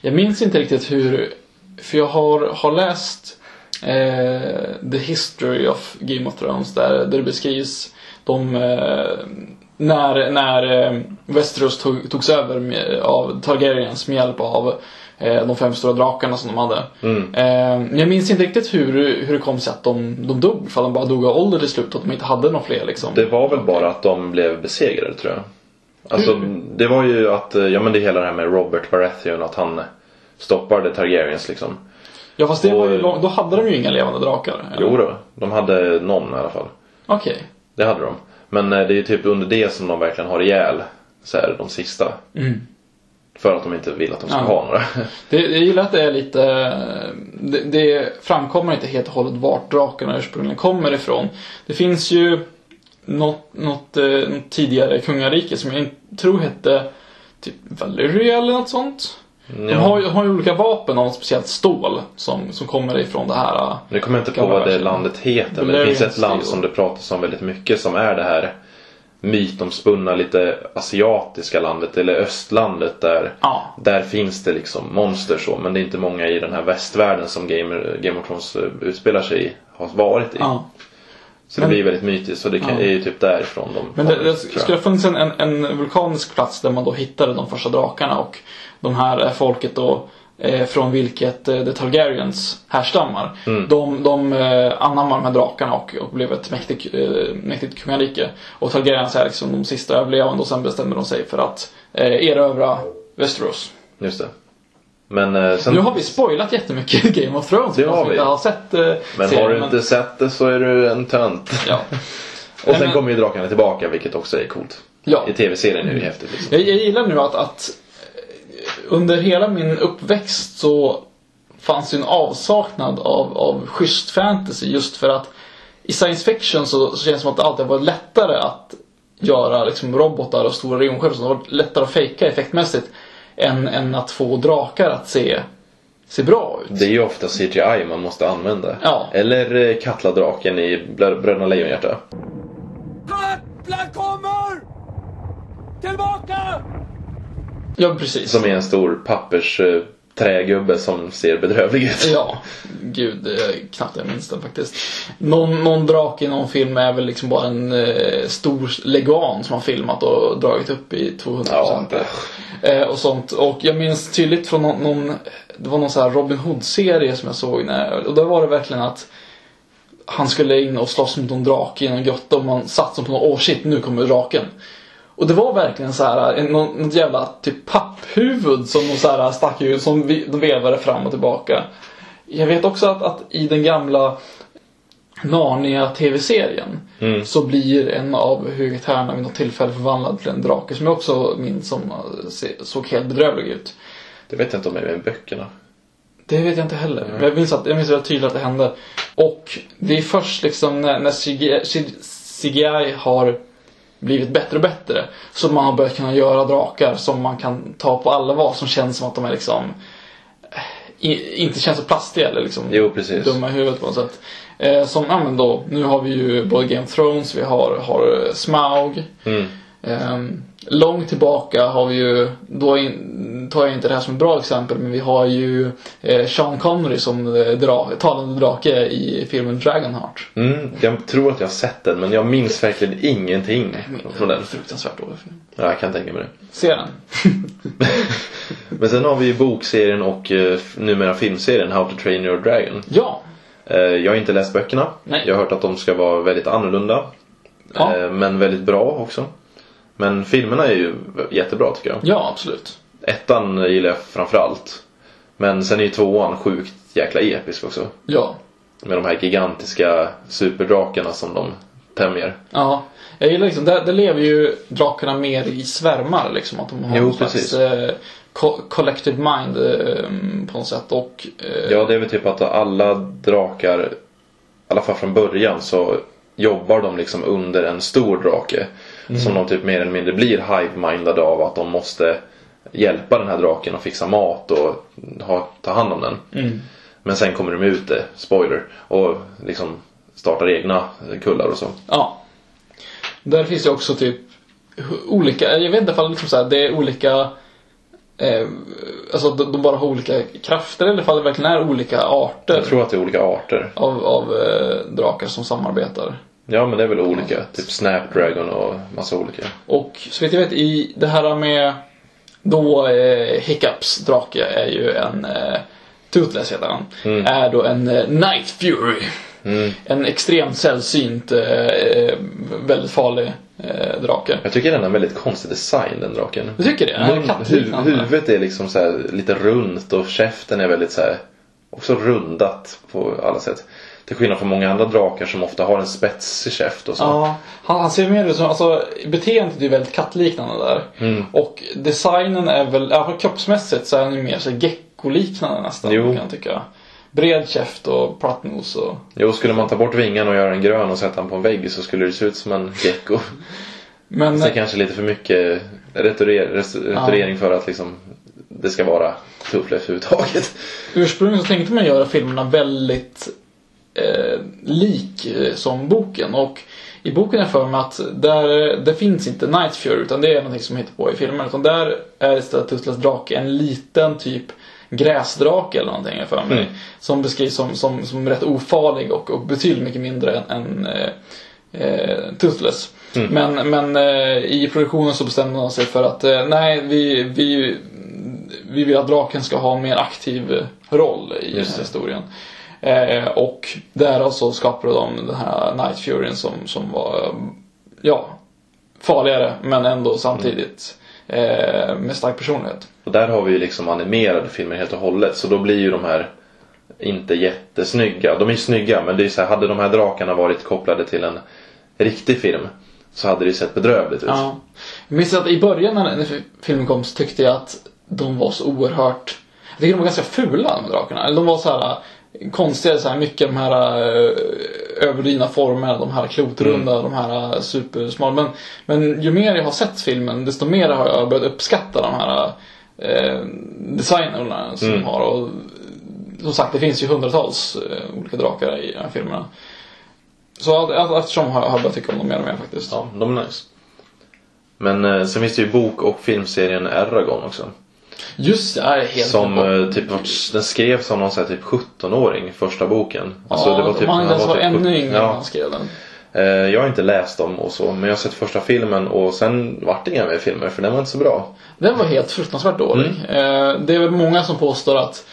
Jag minns inte riktigt hur, för jag har, har läst eh, The History of Game of Thrones där, där det beskrivs de, eh, när, när eh, Westeros tog, togs över med, av Targaryens med hjälp av de fem stora drakarna som de hade. Eh, men jag minns inte riktigt hur, hur det kom sig att de, de dog, för de bara dog av ålder till slut och att de inte hade några fler liksom. Det var väl bara att de blev besegrade tror jag. Alltså det var ju att, eh, ja men det är hela det här med Robert Baratheon att han stoppade Targaryens liksom. Ja fast det var ju och- lång, då hade de ju inga levande drakar. eller? Jo då, de hade någon i alla fall. Okej. Det hade de. Men eh, det är ju typ under det som de verkligen har ihjäl så här, de sista. Mm. För att de inte vill att de ska Ja. ha några. Det, jag gillar att det är lite... Det, det framkommer inte helt och hållet vart drakarna ursprungligen kommer ifrån. Det finns ju något, något, eh, något tidigare kungarike som jag inte tror hette typ Valyria eller något sånt. De Ja. har, ju- har ju olika vapen av speciellt stål som, som kommer ifrån det här. Nu kommer jag inte på vad det landet heter men det finns ett land som det pratas om väldigt mycket som är det här mytomspunna lite asiatiska landet eller östlandet där Ja. där finns det liksom monster så men det är inte många i den här västvärlden som Game, Game of Thrones eh, utspelar sig i har varit i. ja. Så det Men- blir väldigt mytiskt och det kan, Ja. är ju typ därifrån de Men det, det skulle ha funnits en, en, en vulkanisk plats där man då hittade de första drakarna och de här eh, folket då från vilket eh, The Targaryens härstammar. Mm. De, de eh, anammar de här drakarna och, och blev ett mäktigt, eh, mäktigt kungarike. Och Targaryens är liksom de sista överlevande och sen bestämmer de sig för att eh, erövra Westeros. Just det. Men eh, sen, Nu har vi spoilat jättemycket Game of Thrones. Det har vi. inte har sett eh, men serien, har du inte sett det så är du en tönt. Ja. Och sen men- kommer ju drakarna tillbaka vilket också är coolt. ja. I tv-serien är det ju häftigt liksom. Jag, jag gillar nu att, att eh, under hela min uppväxt så fanns det en avsaknad av, av schysst fantasy just för att i science fiction så, så känns det som att det alltid har varit lättare att göra liksom, robotar och stora rymdskepp. så Det har varit lättare att fejka effektmässigt än, än att få drakar att se, se bra ut. Det är ju ofta CGI man måste använda. Ja. Eller eh, Katla-draken i Brö- Bröderna Lejonhjärta. Katla kommer! Tillbaka! Ja, precis. Som är en stor pappers eh, trägubbe som ser bedrövlig ut. Ja, gud, knappt jag minns den faktiskt. Någon, någon drake i någon film är väl liksom bara en eh, stor leguan som har filmat och dragit upp i 200% Ja, eh, och sånt. Och jag minns tydligt från någon, någon det var någon sån här Robin Hood-serie som jag såg när, och då var det verkligen att han skulle in och slåss mot någon drake i någon grotta och man satt som på någon, åh shit, nu kommer draken. Och det var verkligen så här, en, något jävla typ papphuvud som de så här stack ut, som vi, de vevade fram och tillbaka. Jag vet också att, att i den gamla Narnia tv-serien Mm. så blir en av huvudkaraktärerna vid något tillfälle förvandlad till en drake som jag också minns som eh, såg helt bedrövlig ut. Det vet jag inte om det är med böckerna. Det vet jag inte heller. Men jag minns, att, jag minns väldigt tydligt att det hände. Och det är först liksom när, när CGI, CGI har blivit bättre och bättre som man har börjat kunna göra drakar som man kan ta på allvar som känns som att de är liksom eh, i, inte känns så plastiga eller liksom Jo, dumma i huvudet på något sätt. Eh, som, ja men då, nu har vi ju både Game of Thrones, vi har, har Smaug. Mm. Ehm, långt tillbaka har vi ju, då in, tar jag inte det här som ett bra exempel, men vi har ju eh, Sean Connery som eh, dra, talande drake i filmen Dragonheart. Mm, jag tror att jag har sett den men jag minns verkligen ingenting från den. Fruktansvärt dålig film. Ja, jag kan tänka mig det. Se den. Men sen har vi ju bokserien och eh, numera filmserien How to Train Your Dragon. Ja. Eh, jag har inte läst böckerna. Nej. Jag har hört att de ska vara väldigt annorlunda. Ja. Men väldigt bra också. Men filmerna är ju jättebra tycker jag. Ja, absolut. Ettan gillar jag framförallt. Men sen är ju tvåan sjukt jäkla episk också. Ja. Med de här gigantiska superdrakarna som de tämjer. Ja. Jag gillar liksom, där, där lever ju drakarna mer i svärmar liksom. Att de har Jo, någon slags eh, co- collective mind eh, på något sätt. Och, eh, Ja, det är väl typ att alla drakar, i alla fall från början, så jobbar de liksom under en stor drake. Som de typ mer eller mindre blir hive-mindade av att de måste hjälpa den här draken och fixa mat och ha, ta hand om den. Men sen kommer de ut det, spoiler, och liksom startar egna kullar och så. Ja. Där finns det också typ olika, jag vet inte ifall liksom så här, det är olika eh, Alltså de, de bara har olika krafter eller ifall det verkligen är olika arter Jag tror att det är olika arter. av, av eh, drakar som samarbetar. Ja men det är väl olika. Typ Snapdragon och massa olika. Och så vet jag vet i det här med då eh, Hiccups drake är ju en eh, Toothless heter han. Är då en eh, Night Fury. En extremt sällsynt, eh, väldigt farlig eh, drake. Jag tycker den har en väldigt konstig design den draken. Du tycker det? Mun, hu, kattliknande. huvudet är liksom så här lite runt och käften är väldigt så här också rundat på alla sätt. Till skillnad från många andra drakar som ofta har en spetsig käft och så. Ja, han, han ser mer ut som, alltså beteendet är väldigt kattliknande där. Mm. Och designen är väl, ja, kroppsmässigt så är han ju mer så gecko-liknande nästan Jo. kan jag tycka. Bred käft och plattnos och... Jo, skulle man ta bort vingarna och göra den grön och sätta den på en vägg så skulle det se ut som en gecko. Men, är kanske lite för mycket retorering för att liksom det ska vara tufflöf överhuvudtaget. ursprungligen så tänkte man göra filmerna väldigt eh, lik eh, som boken. Och i boken är för mig att där, det finns inte Night Fury utan det är någonting som hittar på i filmen. Utan där är istället Tutlas drake en liten typ gräsdrake eller någonting för mig. Mm. Som beskrivs som, som, som rätt ofarlig och, och betydligt mycket mindre än, än eh, eh, Toothless. Men, men eh, i produktionen så bestämde man sig för att eh, nej, vi, vi, vi vill att draken ska ha en mer aktiv roll i historien. Eh, och därav så skapade de den här Night Furyn som, som var, ja, farligare men ändå samtidigt eh, med stark personlighet. Och där har vi ju liksom animerade filmer helt och hållet. Så då blir ju de här inte jättesnygga. De är ju snygga men det är så här, hade de här drakarna varit kopplade till en riktig film så hade det ju sett bedrövligt ut. Ja. Jag minns att i början när, filmen kom så tyckte jag att de var så oerhört... Jag tycker de var ganska fula de drakarna. Eller de var så här konstiga, så här, mycket de här äh, överdrivna formerna, de här klotrunda, de här äh, supersmala. Men, men ju mer jag har sett filmen desto mer har jag börjat uppskatta de här äh, designerna som de har. Och, som sagt, det finns ju hundratals äh, olika drakar i de här filmerna. Så eftersom har jag börjat tycka om dem mer och mer faktiskt. Ja, de är nice. Men eh, sen finns det ju bok och filmserien Eragon också. Just det, är helt Som eh, typ var- den skrevs som någon här, typ 17-åring första boken. Alltså, ja, det var typ, man han var typ ännu 17 yngre när Ja, han skrev den. eh, jag har inte läst dem och så men jag har sett första filmen och sen vart det inga mer filmer för den var inte så bra. Den var helt fruktansvärt dålig. Eh, det är väl många som påstår att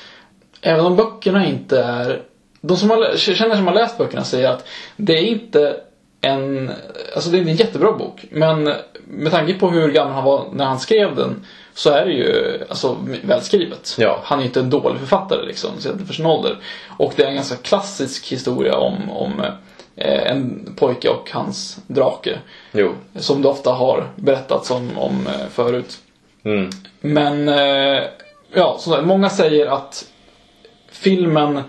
även om böckerna inte är... De som har, känner som har läst böckerna säger att det är inte en... Alltså det är en jättebra bok. Men med tanke på hur gammal han var när han skrev den så är det ju alltså, välskrivet. Ja. Han är ju inte en dålig författare liksom, sett för sin ålder. Och det är en ganska klassisk historia om, om eh, en pojke och hans drake. Jo. Som det ofta har berättats om, om eh, förut. Mm. Men, eh, ja, sagt, många säger att filmen,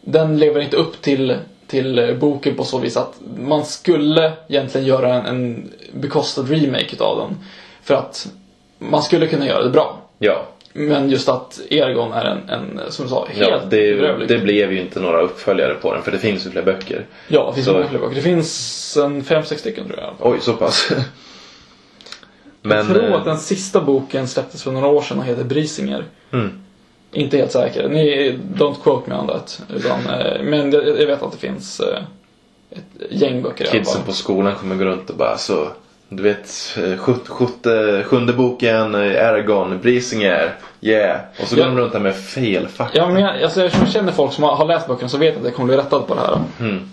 den lever inte upp till, till eh, boken på så vis att man skulle egentligen göra en, en bekostad remake utav den. För att man skulle kunna göra det bra. Ja. Men just att Eragon är en, en som du sa, helt ja det, det blev ju inte några uppföljare på den för det finns ju fler böcker. Ja, det finns Så- många fler böcker. Det finns en fem, sex stycken tror jag. Oj, så pass. Men, jag tror eh, att den sista boken släpptes för några år sedan och heter Brisinger. Mm. Inte helt säker. Ni, don't quote me on that. Utan, eh, men jag, vet att det finns eh, ett gäng böcker Kidsen på skolan kommer gå runt och bara så du vet, eh, sjut, sjut, sjunde boken, eh, Aragon, Brisinger, yeah. Och så går Ja. de runt där med fel fakta. Ja, men jag, alltså, jag känner folk som har, har läst böckerna så vet att jag kommer bli rättad på det här. Mm.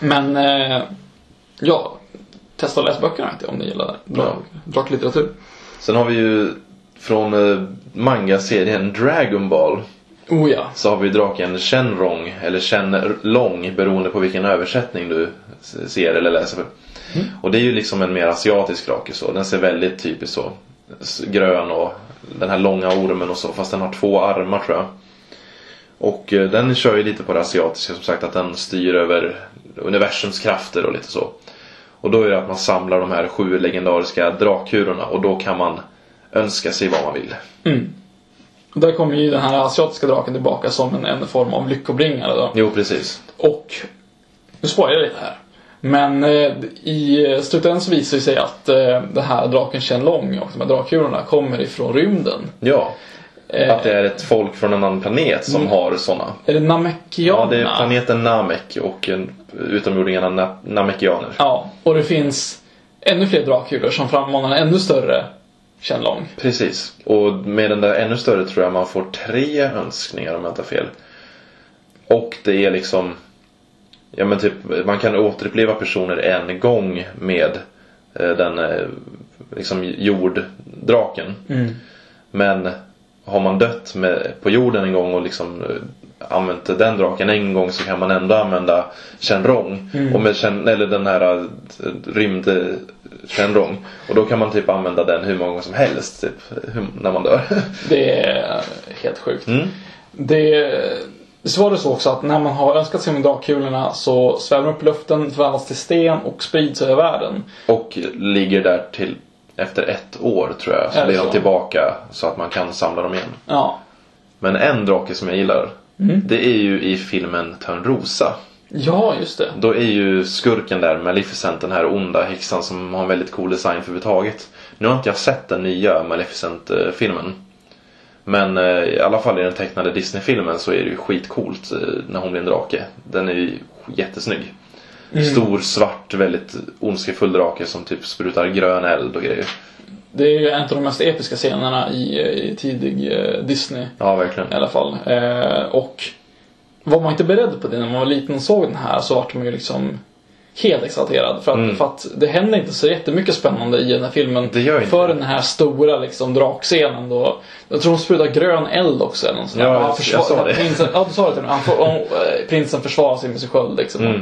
Men, eh, ja. Testa att läsa böckerna om ni gillar Ja. drak, draklitteratur. Sen har vi ju från eh, manga-serien Dragon Ball Oh ja. så har vi draken Shenrong eller Shenlong beroende på vilken översättning du ser eller läser. för. Och det är ju liksom en mer asiatisk drake så. Den ser väldigt typiskt så. Grön och den här långa ormen och så fast den har två armar tror jag. Och eh, den kör ju lite på det asiatiska som sagt att den styr över universums krafter och lite så. Och då är det att man samlar de här sju legendariska drakkulorna och då kan man önska sig vad man vill. Och Där kommer ju den här asiatiska draken tillbaka som en, en form av lyckobringare då. Jo, precis. Och, nu spoilar jag lite här. Men eh, i slutändan så visar det sig att eh, den här draken Shenlong och de här drakkulorna kommer ifrån rymden. Ja. Eh, Att det är ett folk från en annan planet som har sådana. Är det Namekianerna? Ja, det är planeten Namek och utomjordingarna Na- Namekianer. Ja, och det finns ännu fler drakkulor som frammanar en ännu större Shenlong. Precis. Och med den där ännu större tror jag man får tre önskningar om jag inte har fel. Och det är liksom... Ja men typ, man kan återuppleva personer en gång med eh, den eh, liksom jorddraken. Men har man dött med, på jorden en gång och liksom eh, använt den draken en gång så kan man ändå använda Shenrong. Och med Shen, eller den här eh, rymd eh, Shenrong. Och då kan man typ använda den hur många gånger som helst typ, när man dör. Det är helt sjukt. Mm. Det, så var det så också att när man har önskat sig med drakkulorna så svävar de upp i luften, förvandlas till sten och sprids över världen. Och ligger där till efter ett år tror jag. Så blir de tillbaka så att man kan samla dem igen. Ja. Men en drake som jag gillar. Mm. Det är ju i filmen Törnrosa. Ja, just det. Då är ju skurken där, Maleficent, den här onda häxan som har en väldigt cool design för överhuvudtaget. Nu har inte jag sett den nya Maleficent-filmen. Men eh, i alla fall i den tecknade Disney-filmen så är det ju skitcoolt eh, när hon blir en drake. Den är ju jättesnygg. Stor, svart, väldigt ondskefull drake som typ sprutar grön eld och grejer. Det är ju en av de mest episka scenerna i, i tidig eh, Disney Ja, verkligen. i alla fall. Eh, och var man inte beredd på det när man var liten och såg den här så vart man ju liksom helt exalterad. För att, för att det händer inte så jättemycket spännande i den här filmen. Mm. Det gör inte för den här stora liksom, drakscenen då. Jag tror de sprutar grön eld också eller något sånt. Ja, Och jag- jag sa det. Prinsen, ja, du sa det till mig. Får, och, eh, prinsen försvarar sig med sin sköld liksom. Mm.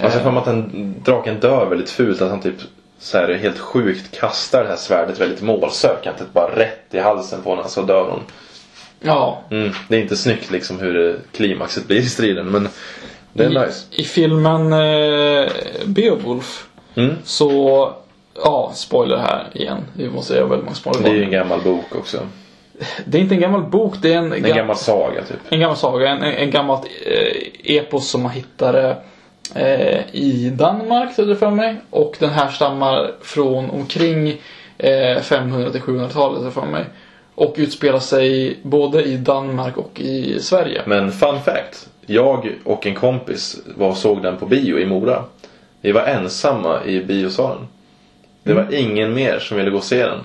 Alltså för mig att den draken dör väldigt fult. Att han typ så här, helt sjukt kastar det här svärdet väldigt målsökande. Typ bara rätt i halsen på henne så dör hon. Ja. Mm. Det är inte snyggt liksom hur klimaxet blir i striden men det är I, nice. I filmen eh, Beowulf Mm. så, ja, spoiler här igen. Vi måste göra väldigt många spoiler. Det är ju en gammal bok också. Det är inte en gammal bok, det är en, En ga- gammal saga typ. en gammal saga. En, en, en gammalt eh, epos som man hittade eh, i Danmark, tror jag för mig. Och den här stammar från omkring eh, 500 till 700-talet, tror jag för mig. Och utspelar sig både i Danmark och i Sverige. Men fun fact. Jag och en kompis var och såg den på bio i Mora. Vi var ensamma i biosalen. Det var ingen mer som ville gå och se den.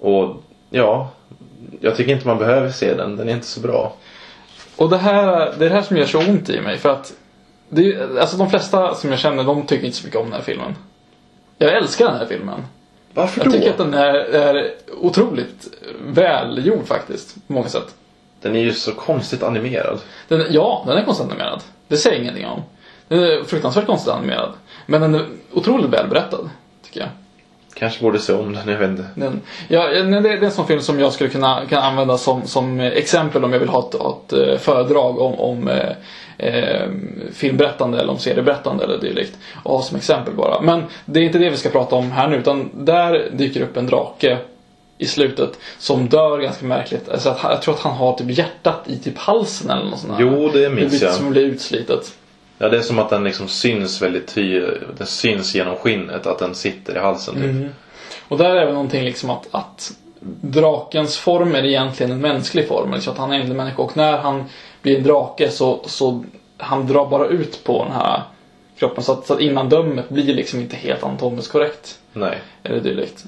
Och ja, jag tycker inte man behöver se den. Den är inte så bra. Och det här, det är det här som gör så ont i mig. För att det alltså de flesta som jag känner, de tycker inte så mycket om den här filmen. Jag älskar den här filmen. Varför Jag då? tycker att den är, är otroligt välgjord faktiskt, på många sätt. Den är ju så konstigt animerad. Den, ja, den är konstigt animerad. Det säger jag ingenting om. Den är fruktansvärt konstigt animerad. Men den är otroligt välberättad, tycker jag. Kanske borde se om den, jag vet inte. Den, ja, det, det är en sån film som jag skulle kunna, kunna använda som, som exempel om jag vill ha ett, ett eh, föredrag om, om eh, eh, filmberättande eller om serieberättande eller dylikt. Och ha som exempel bara. Men det är inte det vi ska prata om här nu utan där dyker upp en drake i slutet som dör ganska märkligt. Alltså att, jag tror att han har typ hjärtat i typ halsen eller något sånt. Jo, det minns jag. Som blir utslitet. Ja, det är som att den liksom syns väldigt tydligt. Den syns genom skinnet att den sitter i halsen typ. Och där är väl någonting liksom att, att drakens form är egentligen en mänsklig form. Liksom att han är en människa och när han blir en drake så, så han drar bara ut på den här kroppen. Så att, så att innandömet blir liksom inte helt anatomiskt korrekt. Nej. Eller dylikt.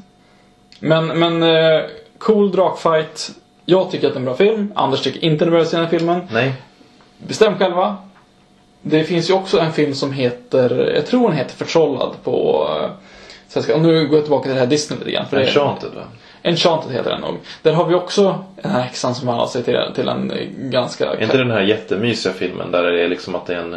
Men, men eh, cool drakfight. Jag tycker att det är en bra film. Anders tycker inte det bra se den här filmen. Nej. Bestäm själva. Det finns ju också en film som heter, jag tror den heter Förtrollad på eh, svenska. Och nu går jag tillbaka till det här Disney lite grann. För Enchanted va? Enchanted heter den nog. Där har vi också den här häxan som förvandlar sig till, till en ganska... Är inte den här jättemysiga filmen där det är liksom att det är en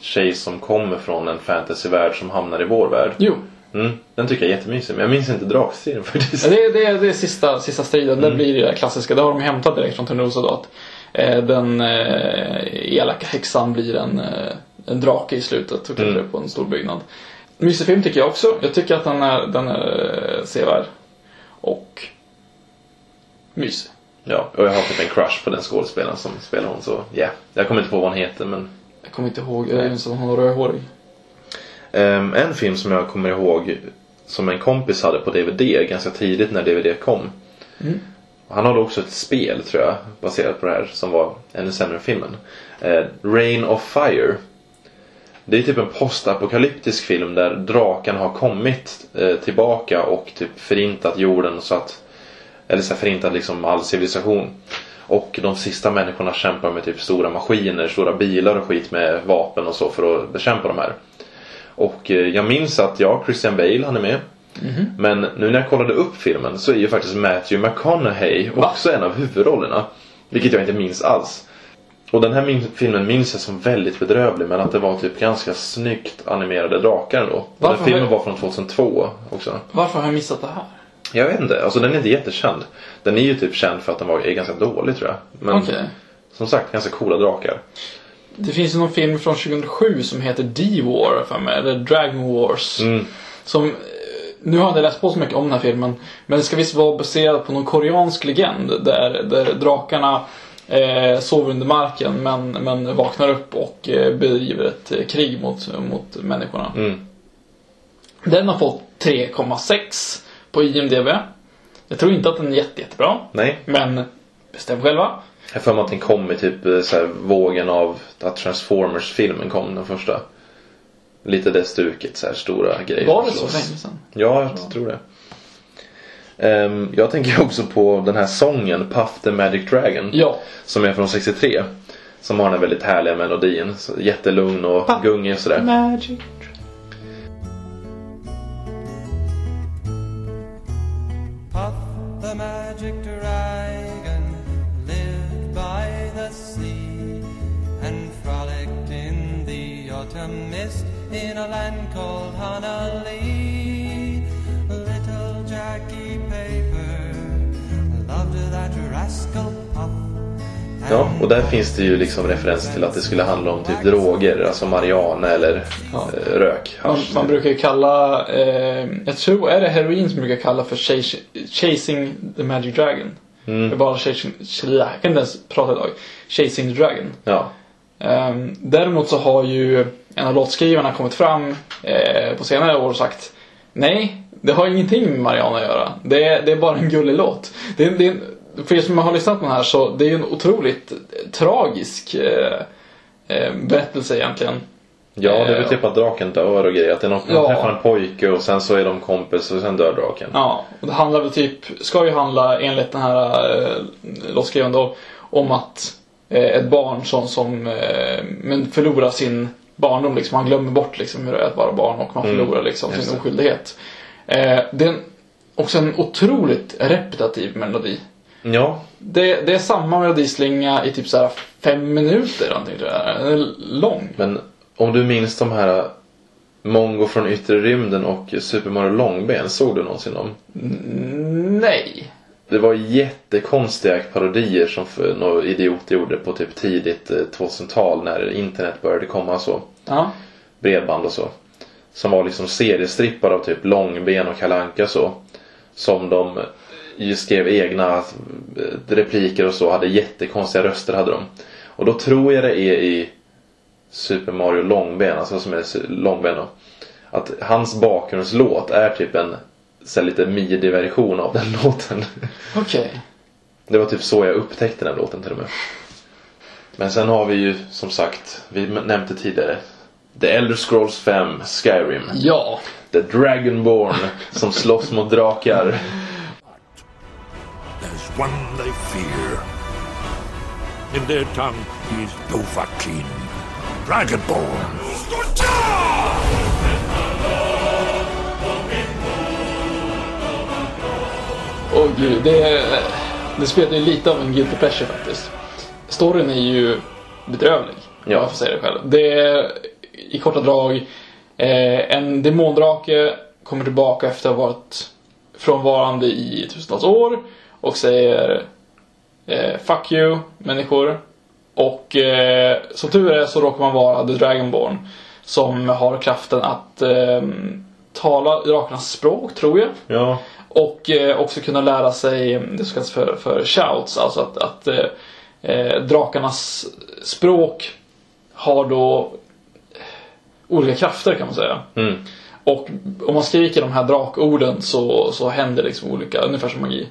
tjej som kommer från en fantasyvärld som hamnar i vår värld? Jo. Mm, den tycker jag är jättemysig, men jag minns inte drakstriden faktiskt. Ja, det, är- det, är- det är sista, sista striden. Det blir det klassiska. Det har de hämtat direkt från Törnrosa då. Att, eh, den eh, elaka häxan blir en, eh, en drake i slutet och klättrar Mm. på en stor byggnad. Mysig film tycker jag också. Jag tycker att den är, den är eh, sevärd. Och mysig. Ja, och jag har typ en crush på den skådespelaren som spelar hon så ja. Yeah. Jag kommer inte på vad hon heter men Jag kommer inte ihåg, jag är ju en sån hon är rödhårig. Ehm, en film som jag kommer ihåg som en kompis hade på DVD ganska tidigt när DVD kom. Han hade också ett spel tror jag baserat på det här som var ännu sämre filmen. Eh, Rain of Fire. Det är typ en postapokalyptisk film där draken har kommit eh, tillbaka och typ förintat jorden så att eller så här förintat liksom all civilisation. Och de sista människorna kämpar med typ stora maskiner, stora bilar och skit med vapen och så för att bekämpa de här. Och eh, jag minns att ja, Christian Bale han är med. Men nu när jag kollade upp filmen så är ju faktiskt Matthew McConaughey Va? också en av huvudrollerna. Vilket jag inte minns alls. Och den här min- filmen minns jag som väldigt bedrövlig men att det var typ ganska snyggt animerade drakar ändå. Och den Varför filmen har- var från 2002 också. Varför har jag missat det här? Jag vet inte, alltså den är inte jättekänd. Den är ju typ känd för att den var, är ganska dålig tror jag. Men Okej. som sagt, ganska coola drakar. Det finns ju någon film från 2007 som heter D-War för mig, eller Dragon Wars. Mm. Som, eh, nu har jag inte läst på så mycket om den här filmen, men det ska visst vara baserad på någon koreansk legend där, där drakarna eh, sover under marken men, men vaknar upp och eh, bedriver ett eh, krig mot, mot människorna. Mm. Den har fått 3,6 på IMDB. Jag tror inte att den är jätte, jättebra, Nej, men bestäm själva. Jag för mig att den kom i typ eh, så här, vågen av att Transformers-filmen kom den första. Lite det stuket, så här stora grejer. Var det så länge sedan? Ja, jag tror det. Ehm, jag tänker också på den här sången Puff the Magic Dragon. Ja. Som är från 63. Som har den väldigt härliga melodin. Så jättelugn och Puff gungig och sådär. Magic. In a land called Honolulu. Little Jackie Paper loved that rascal. Ja, och där finns det ju liksom referens till att det skulle handla om typ droger, alltså marijuana eller Ja. eh, rök. Man, man brukar ju kalla, eh, jag tror, är det heroin som brukar kalla för chas- Chasing the Magic Dragon? Mm. Är bara chasing, jag kan inte ens prata idag. Chasing the Dragon. Ja, däremot så har ju en av låtskrivarna kommit fram eh, på senare år och sagt Nej, det har ingenting med Mariana att göra. Det är, det är bara en gullig låt. Det är, det är, för er som har lyssnat på den här så det är en otroligt eh, tragisk eh, berättelse egentligen. ja det är väl typ att draken dör och grejer. Att det är någon som Ja. träffar en pojke och sen så är de kompis och sen dör draken. Ja, och det handlar väl typ, ska ju handla enligt den här eh, låtskrivaren då, om att ett barn som, som eh, men förlorar sin barndom liksom. Man glömmer bort liksom hur det är att vara barn och man Mm, förlorar liksom sin oskyldighet. Eh, det är en, också en otroligt repetitiv melodi. Ja, Det, det är samma melodislinga i typ så här fem minuter någonting tror jag. Den är lång. men om du minns de här Mongo från yttre rymden och Super Mario Långben, såg du någonsin dem? Nej. Det var jättekonstiga parodier som någon idiot gjorde på typ tidigt eh, 2000-tal när internet började komma så. Ja. Bredband och så. Som var liksom seriestrippar av typ Långben och Kalanka så. Som de ju skrev egna eh, repliker och så. Hade jättekonstiga röster hade de. Och då tror jag det är i Super Mario Långben, alltså som är Långben då. Att hans bakgrundslåt är typ en så här, lite midi-version av den låten. Okej. Det var typ så jag upptäckte den låten till och med. Men sen har vi ju som sagt, vi nämnde tidigare The Elder Scrolls 5 Skyrim. Ja. The Dragonborn som slåss mot drakar. There's one they fear. In their tongue, is Dovahkiin, Dragonborn. Åh gud, det, det spelar ju lite av en guilty pleasure faktiskt. Storyn är ju bedrövlig. Ja. Jag får säga det själv. Det är i korta drag eh, en demondrake kommer tillbaka efter att ha varit frånvarande i tusentals år och säger eh, Fuck you människor. Och eh, som tur är så råkar man vara The Dragonborn. som har kraften att eh, tala drakarnas språk, tror jag. Ja, Och eh, också kunna lära sig det som kallas för, för shouts, alltså att, att eh, eh, drakarnas språk har då olika krafter kan man säga. mm. Och om man skriker de här drakorden så, så händer liksom olika, ungefär som magi.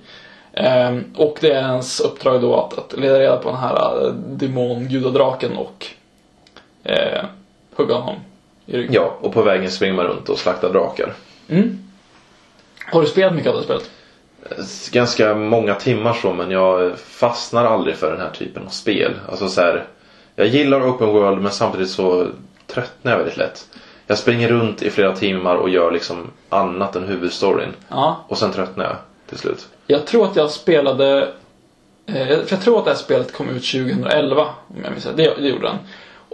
Ehm, och det är ens uppdrag då att, att leda reda på den här eh, demongudadraken och eh, hugga honom i ryggen. ja, och på vägen springer man runt och slaktar drakar. Mm. Har du spelat mycket av det spelet? Ganska många timmar så men jag fastnar aldrig för den här typen av spel. Alltså så här, jag gillar open world men samtidigt så tröttnar jag väldigt lätt. Jag springer runt i flera timmar och gör liksom annat än huvudstoryn. Ja. Och sen tröttnar jag till slut. Jag tror att jag spelade... Eh, för jag tror att det här spelet kom ut 2011, om jag minns rätt. Det, det gjorde den.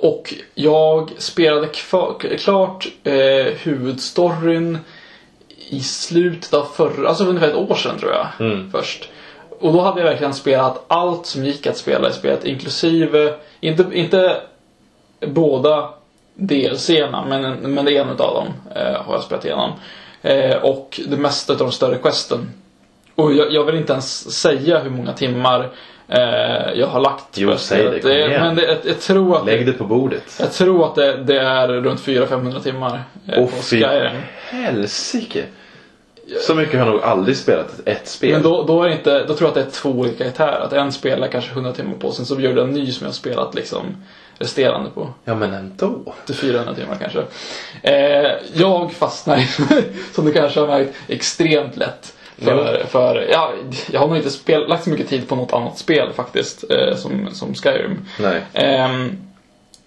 Och jag spelade kvar, klart eh, huvudstoryn i slutet av förra, alltså ungefär ett år sedan tror jag. Mm. Först. Och då hade jag verkligen spelat allt som gick att spela i spelet, inklusive, inte, inte båda DLC-erna, men, men det av dem eh, har jag spelat igenom. Eh, och det mesta av de större questen. Och jag, jag vill inte ens säga hur många timmar jag har lagt Jo, säg det, det. igen. Men det, jag, jag tror att Lägg det på bordet. jag tror att det, det är runt 400-500 timmar eh, Åh på fy helsike. Så mycket har jag nog aldrig spelat ett spel. Men då, då, är inte, då tror jag att det är två olika karaktärer. Att en spelar kanske 100 timmar på, sen så gör du en ny som jag har spelat liksom resterande på. Ja men ändå. Till 400 timmar kanske. Eh, jag fastnar, som du kanske har märkt, extremt lätt. För, för ja, jag har nog inte spel, lagt så mycket tid på något annat spel faktiskt, eh, som, som Skyrim. Nej. Ehm,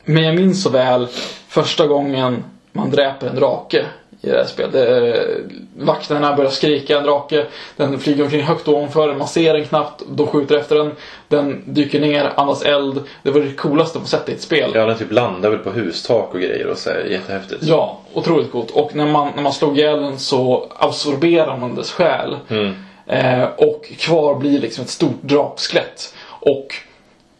men jag minns så väl första gången man dräper en drake i det här spelet. Eh, vakterna börjar skrika en drake, den flyger omkring högt ovanför, man ser den knappt, de skjuter efter den, den dyker ner, andas eld. Det var det coolaste på sett i ett spel. Ja, den typ landar väl på hustak och grejer och så här, jättehäftigt. Ja, otroligt coolt. Och när man, när man slog ihjäl den så absorberar man dess själ. Mm. Eh, och kvar blir liksom ett stort drakskelett. Och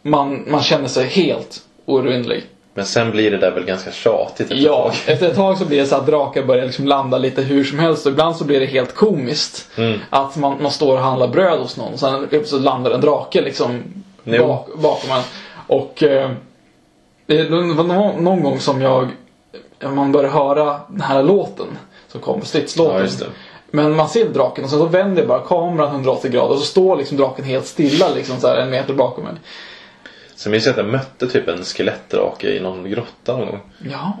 man, man känner sig helt oruinlig. Men sen blir det där väl ganska tjatigt efter Ja, ett tag. efter ett tag så blir det så att drakar börjar liksom landa lite hur som helst och ibland så blir det helt komiskt. Mm. Att man, man står och handlar bröd hos någon och sen så landar en drake liksom bak, bakom en. Och eh, det var någon, någon gång som jag, man börjar höra den här låten som kommer, stridslåten. Ja. Men man ser draken och sen så vänder bara kameran 180 grader och så står liksom draken helt stilla liksom så här en meter bakom mig. Sen minns jag att jag mötte typ en skelettdrake i någon grotta någon gång. Ja.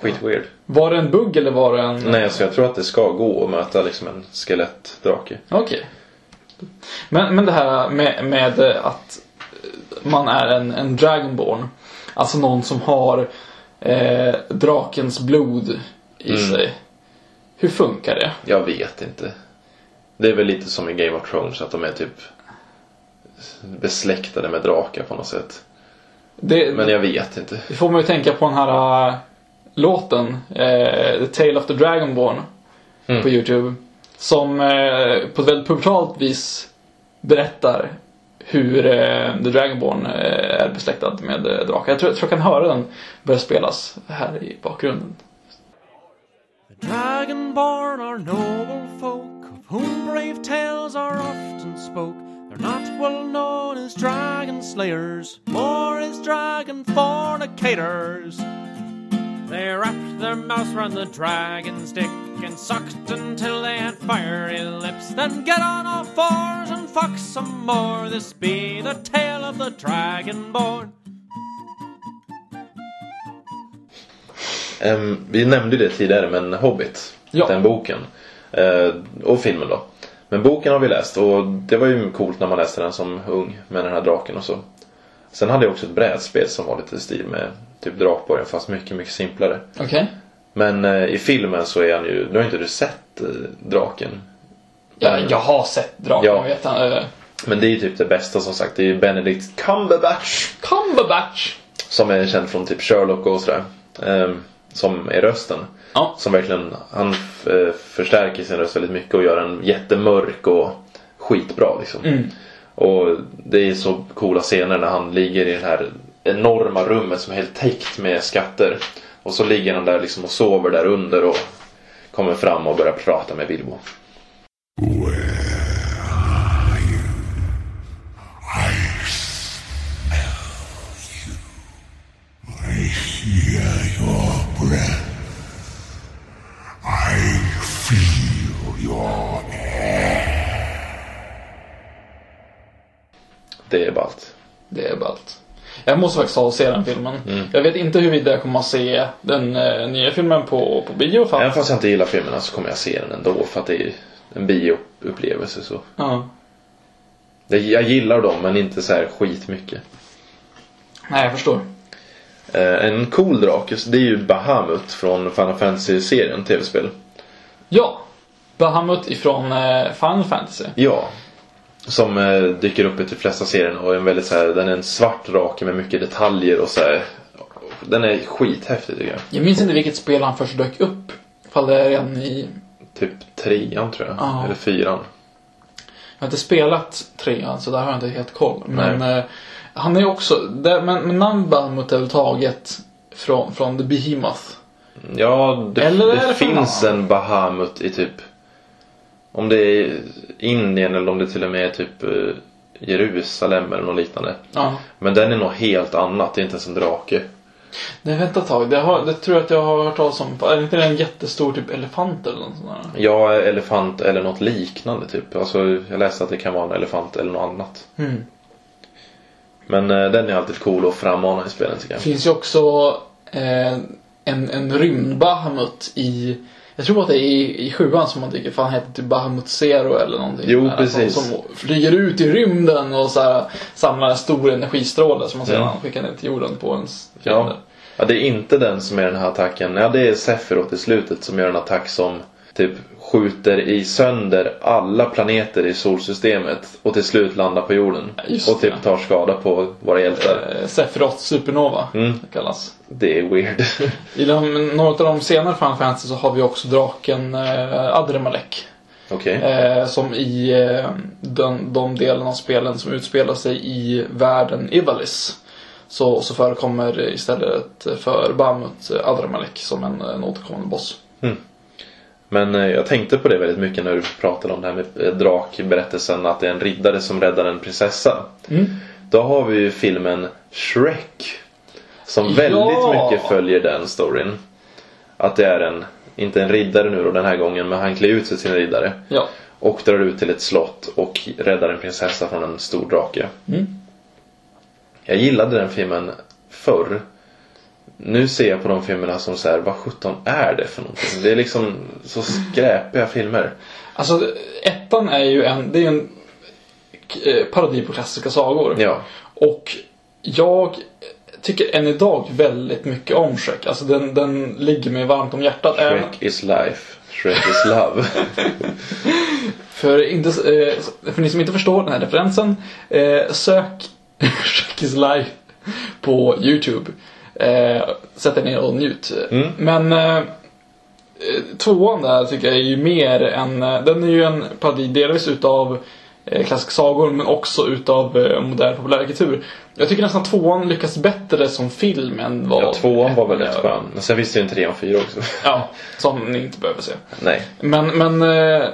Skit weird. Var det en bugg eller var det en... Nej, så jag tror att det ska gå att möta liksom en skelettdrake. Okej. Men, men det här med, med att man är en, en dragonborn. Alltså någon som har eh, drakens blod i Mm. sig. Hur funkar det? Jag vet inte. Det är väl lite som i Game of Thrones att de är typ besläktade med drakar på något sätt. Det, Men jag vet inte. det får man ju tänka på den här äh, låten, eh, The Tale of the Dragonborn, Mm. på Youtube. Som eh, på ett väldigt pubertalt vis berättar hur eh, The Dragonborn eh, är besläktad med eh, drakar. Jag tror, jag tror jag kan höra den börja spelas här i bakgrunden. Dragonborn are noble folk, of whom brave tales are often spoke. They're not well known as dragon slayers, more as dragon fornicators. They wrapped their mouths round the dragon's dick and sucked until they had fiery lips. Then get on all fours and fuck some more. This be the tale of the dragonborn. Ehm, vi nämnde det tidigare men Hobbit. Ja. Den boken. Eh, och filmen då. Men boken har vi läst och det var ju coolt när man läste den som ung med den här draken och så. Sen hade jag också ett brädspel som var lite i stil med typ Drakborgen fast mycket, mycket simplare. Okej? Men eh, i filmen så är han ju, nu har inte du sett eh, draken? Ja, Men- jag har sett draken, Ja. vet han. Eh, Men det är ju typ det bästa som sagt. Det är ju Benedict Cumberbatch. Cumberbatch! Som är känd från typ Sherlock och sådär. Ehm, som är rösten. Ja. Som verkligen, han eh, förstärker sin röst väldigt mycket och gör den jättemörk och skitbra liksom. Mm. Och det är så coola scener när han ligger i det här enorma rummet som är helt täckt med skatter. Och så ligger han där liksom och sover där under och kommer fram och börjar prata med Bilbo. Det är ballt. Det är ballt. Jag måste faktiskt ta och se den filmen. Mm. Jag vet inte huruvida jag kommer att se den eh, nya filmen på, på bio. För Även fast jag inte gillar filmerna så kommer jag se den ändå för att det är en bioupplevelse så. ja. Det- Jag gillar dem men inte så här skitmycket. Nej, jag förstår. Eh, En cool drake, det är ju Bahamut från Final Fantasy-serien, tv-spel. Ja. Bahamut ifrån eh, Final Fantasy. Ja. Som eh, dyker upp i de flesta serierna och är en väldigt så här, den är en svart drake med mycket detaljer och så här. Den är skithäftig tycker jag. Jag minns inte vilket spel han först dök upp. Ifall det är en i... Typ trean tror jag. Ja. Eller fyran. Jag har inte spelat trean så där har jag inte helt koll. Men eh, han är också... Det, men, men namn Bahamut är väl taget från, från The Behemoth. Ja, det, det finns en Bahamut i typ Om det är Indien eller om det till och med är typ eh, Jerusalem eller något liknande. Ja. Men den är något helt annat, det är inte ens en drake. Nej, vänta ett tag. Det, har, det tror jag att jag har hört talas om. Är inte det en jättestor typ elefant eller något sånt där? Ja, elefant eller något liknande typ. Alltså, jag läste att det kan vara en elefant eller något annat. Mm. Men eh, den är alltid cool att frammana i spelen tycker Det jag. finns ju också eh, en, en rymdbahamut i jag tror att det är i, i sjuan som man tycker fan heter typ Bahamut Zero eller någonting. Jo, där, precis. Som, som flyger ut i rymden och så här, samlar en stor energistråle som man sedan Mm. skickar ner till jorden på ens Ja. fiender. ja, det är inte den som är den här attacken. Ja, det är Sephiroth i slutet som gör en attack som typ skjuter i sönder alla planeter i solsystemet och till slut landar på jorden. just och typ det. tar skada på våra hjältar. Eh, Sephiroth Supernova Mm. det kallas. Det är weird. I de, några av de senare Final Fantasy så har vi också draken eh, Adremalek. Okej. Eh, som i eh, den, de delen av spelen som utspelar sig i världen Ivalice. Så, så förekommer istället för Bahamut eh, Adremalek som en, en återkommande boss. Men eh, jag tänkte på det väldigt mycket när du pratade om det här med eh, drakberättelsen. Att det är en riddare som räddar en prinsessa. Mm. Då har vi ju filmen Shrek. Som Ja! väldigt mycket följer den storyn. Att det är en, inte en riddare nu då den här gången, men han klär ut sig till en riddare. Ja. Och drar ut till ett slott och räddar en prinsessa från en stor drake. Mm. Jag gillade den filmen förr. Nu ser jag på de filmerna som så här, vad sjutton är det för någonting? Det är liksom så skräpiga filmer. Alltså ettan är ju en, det är en eh, parodi på klassiska sagor. Ja. Och jag tycker än idag väldigt mycket om Shrek. Alltså den, den ligger mig varmt om hjärtat. Även- Shrek is life. Shrek is love. För, inte, eh, för ni som inte förstår den här referensen, eh, sök Shrek is Life på YouTube. Eh, sätt er ner och njut. Mm. Men eh, tvåan där tycker jag är ju mer en, eh, den är ju en parodi delvis utav eh, klassiska sagor men också utav eh, modern populärkultur. Jag tycker nästan tvåan lyckas bättre som film än vad Ja, tvåan var väl ettan rätt gör. skön. Men sen visste ju en tre och fyra också. Ja, som ni inte behöver se. Nej. Men, men eh,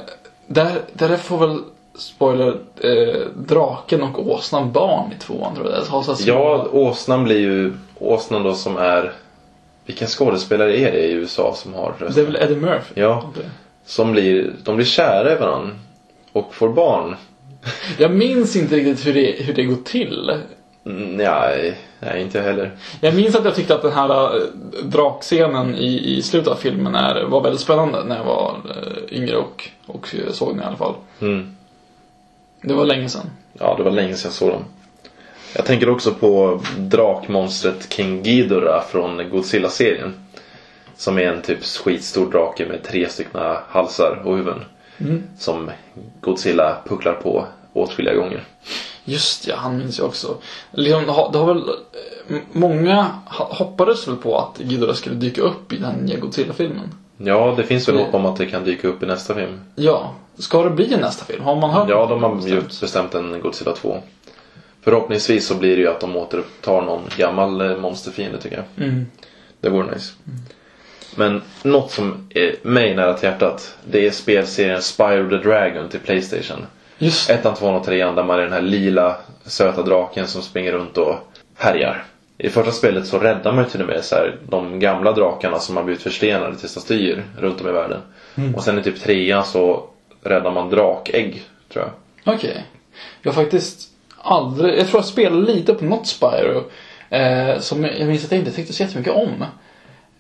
där, där får väl spoiler eh, draken och åsnan barn i tvåan tror jag. Så här små- Ja, åsnan blir ju åsnan då som är vilken skådespelare är det i USA som har Det är rösten? väl Eddie Murphy? Ja, som blir, de blir kära i varandra och får barn. Jag minns inte riktigt hur det, hur det går till. Mm, Nej, nej, inte heller. Jag minns att jag tyckte att den här eh, drakscenen i, i slutet av filmen är, var väldigt spännande när jag var eh, yngre och, och eh, såg den i alla fall. Mm. Det var länge sedan. Ja, det var länge sedan jag såg dem. Jag tänker också på drakmonstret King Ghidorah från Godzilla-serien. Som är en typ skitstor drake med tre stycken halsar och huvuden. Mm. Som Godzilla pucklar på åtskilliga gånger. Just ja, han minns jag också. Liksom, det har, väl, eh, många hoppades väl på att Ghidorah skulle dyka upp i den nya Godzilla-filmen. Ja, det finns väl hopp om att det kan dyka upp i nästa film. Ja, ska det bli en nästa film? Har man hört Ja, de har bestämt? bestämt en Godzilla 2. Förhoppningsvis så blir det ju att de återupptar någon gammal eh, monsterfiende tycker jag. Mm. Det vore nice. Men något som är mig nära till hjärtat. Det är spelserien Spyro the Dragon till Playstation. Just Ettan, tvåan och trean där man är den här lila söta draken som springer runt och härjar. I första spelet så räddar man ju till och med så här, de gamla drakarna som har blivit förstenade till statyer runt om i världen. Och sen i typ trean så räddar man drakägg, tror jag. Okej. Jag har faktiskt aldrig... Jag tror jag spelade lite på något Spyro. Eh, som jag minns att jag inte tyckte så jättemycket om.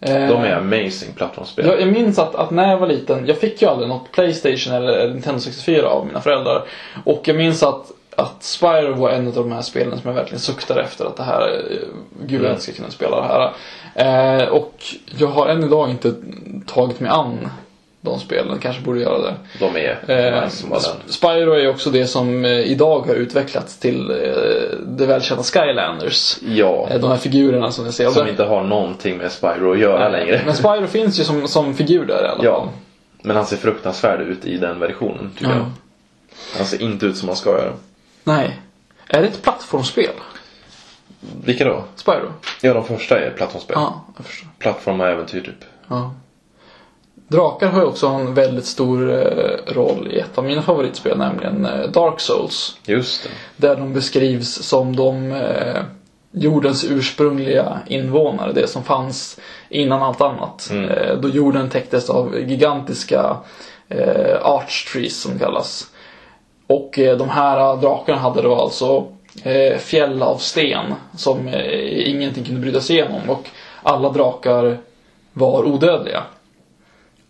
Eh, De är amazing plattformsspel. Jag, jag minns att, att när jag var liten, jag fick ju aldrig något Playstation eller Nintendo 64 av mina föräldrar. Och jag minns att, att Spyro var en av de här spelen som jag verkligen suktade efter att det här, eh, gud jag ska kunna spela det här. Eh, och jag har än idag inte tagit mig an de spelen, kanske borde göra det. De är Eh. Spyro är också det som eh, idag har utvecklats till eh, det välkända Skylanders. Ja. Eh, de här figurerna som ni ser. Som inte har någonting med Spyro att göra längre. Men Spyro finns ju som, som figur där i alla Ja. fall. Men han ser fruktansvärd ut i den versionen, tycker Ja. jag. Han ser inte ut som han ska göra. Nej. Är det ett plattformsspel? Vilka då? Spyro? Ja, de första är plattformsspel. Ja, jag förstår. Plattform och äventyr, typ. Ja. Drakar har ju också en väldigt stor eh, roll i ett av mina favoritspel, nämligen eh, Dark Souls. Just det. Där de beskrivs som de eh, jordens ursprungliga invånare, det som fanns innan allt annat. Mm. Eh, då jorden täcktes av gigantiska eh, arch trees som kallas. Och eh, de här drakarna hade då alltså eh, fjäll av sten som ingenting kunde bryta sig igenom och alla drakar var odödliga.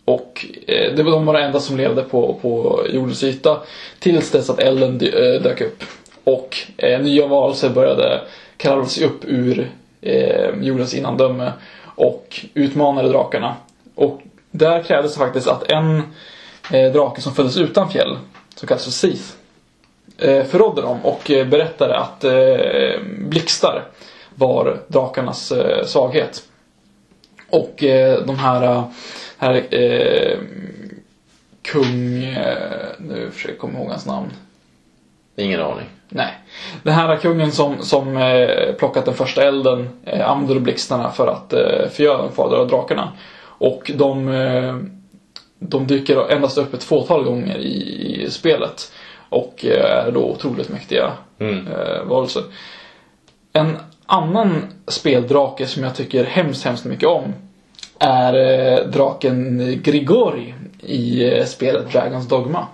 Och eh, det var de var de enda som levde på, på jordens yta tills dess att elden eh, dök upp. Och eh, nya varelser började kravla sig upp ur eh, jordens innandöme och utmanade drakarna. Och där krävdes det faktiskt att en eh, drake som föddes utan fjäll, som kallas för Sith, eh, förrådde dem och eh, berättade att eh, blixtar var drakarnas eh, svaghet. Och eh, de här, eh, här eh, kung, eh, nu försöker jag komma ihåg hans namn. Ingen aning. Nej. Den här kungen som, som eh, plockat den första elden eh, använder blixtarna för att eh, förgöra de kvardröjda drakarna. Och de, eh, de dyker endast upp ett fåtal gånger i, i spelet. Och eh, är då otroligt mäktiga Mm. eh, varelser. En annan speldrake som jag tycker hemskt, hemskt mycket om är eh, draken Grigori i eh, spelet Dragons Dogma.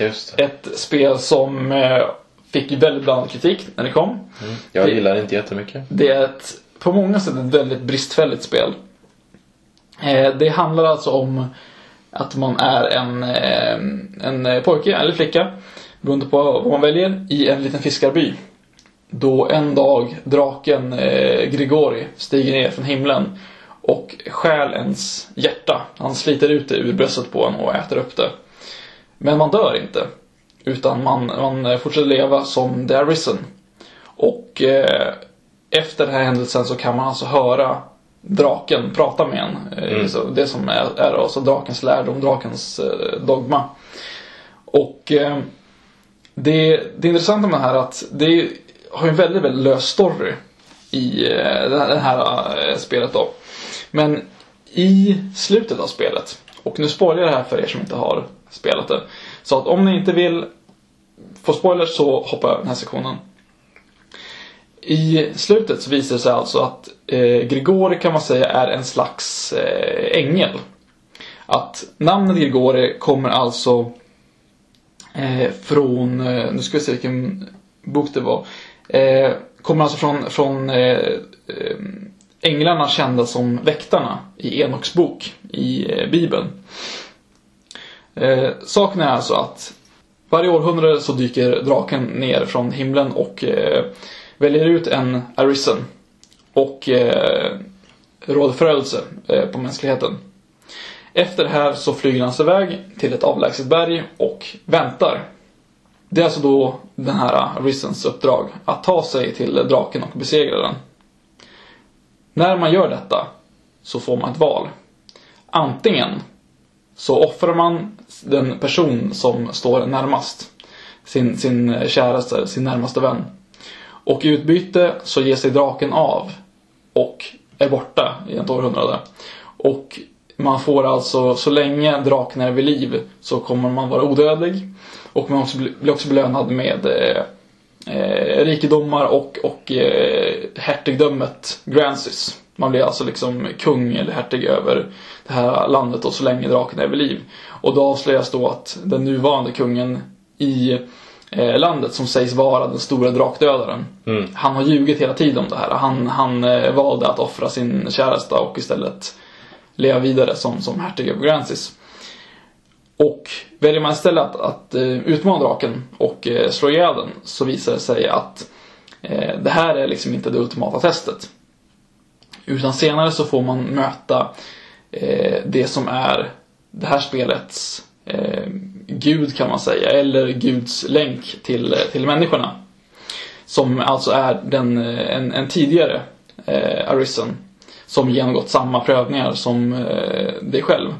Just det. Ett spel som eh, fick väldigt blandad kritik när det kom. Jag det- gillar det inte jättemycket. Det är ett, på många sätt ett väldigt bristfälligt spel. Det handlar alltså om att man är en, en pojke eller flicka, beroende på vad man väljer, i en liten fiskarby. Då en dag draken eh, Grigori stiger ner från himlen och stjäl ens hjärta. Han sliter ut det ur bröstet på en och äter upp det. Men man dör inte. Utan man, man fortsätter leva som The Arisen. Och eh, efter den här händelsen så kan man alltså höra draken prata med en. Eh, Mm. det som är, är alltså drakens lärdom, drakens eh, dogma. Och eh, det, det intressanta med det här är att det har en väldigt, väldigt lös story i eh, det här, det här eh, spelet då. Men i slutet av spelet, och nu spoilar jag det här för er som inte har spelat det. Så att om ni inte vill få spoilers så hoppa över den här sektionen. I slutet så visar det sig alltså att eh, Grigori kan man säga är en slags eh, ängel. Att namnet Grigori kommer alltså eh, från, eh, nu ska vi se vilken bok det var. Eh, kommer alltså från, från eh, eh, änglarna kända som väktarna i Enoks bok i eh, Bibeln. Eh, saken är alltså att varje århundrade så dyker draken ner från himlen och eh, väljer ut en Arisen och eh, råder förödelse eh, på mänskligheten. Efter det här så flyger han sig iväg till ett avlägset berg och väntar. Det är alltså då den här Arisens uppdrag, att ta sig till draken och besegra den. När man gör detta så får man ett val. Antingen så offrar man den person som står närmast. Sin, sin käraste, sin närmaste vän. Och i utbyte så ger sig draken av och är borta i ett århundrade. Och man får alltså, så länge draken är vid liv så kommer man vara odödlig. Och man blir också belönad med eh, eh, rikedomar och, och eh, hertigdömet Grancis. Man blir alltså liksom kung eller hertig över det här landet och så länge draken är vid liv. Och då avslöjas då att den nuvarande kungen i eh, landet som sägs vara den stora drakdödaren. Han har ljugit hela tiden om det här. Han, han eh, valde att offra sin käresta och istället leva vidare som, som hertig av Grancis. Och väljer man istället att, att eh, utmana draken och eh, slå ihjäl den så visar det sig att eh, det här är liksom inte det ultimata testet. Utan senare så får man möta det som är det här spelets gud kan man säga, eller Guds länk till, till människorna. Som alltså är den, en, en tidigare eh, Arisen som genomgått samma prövningar som eh, dig själv.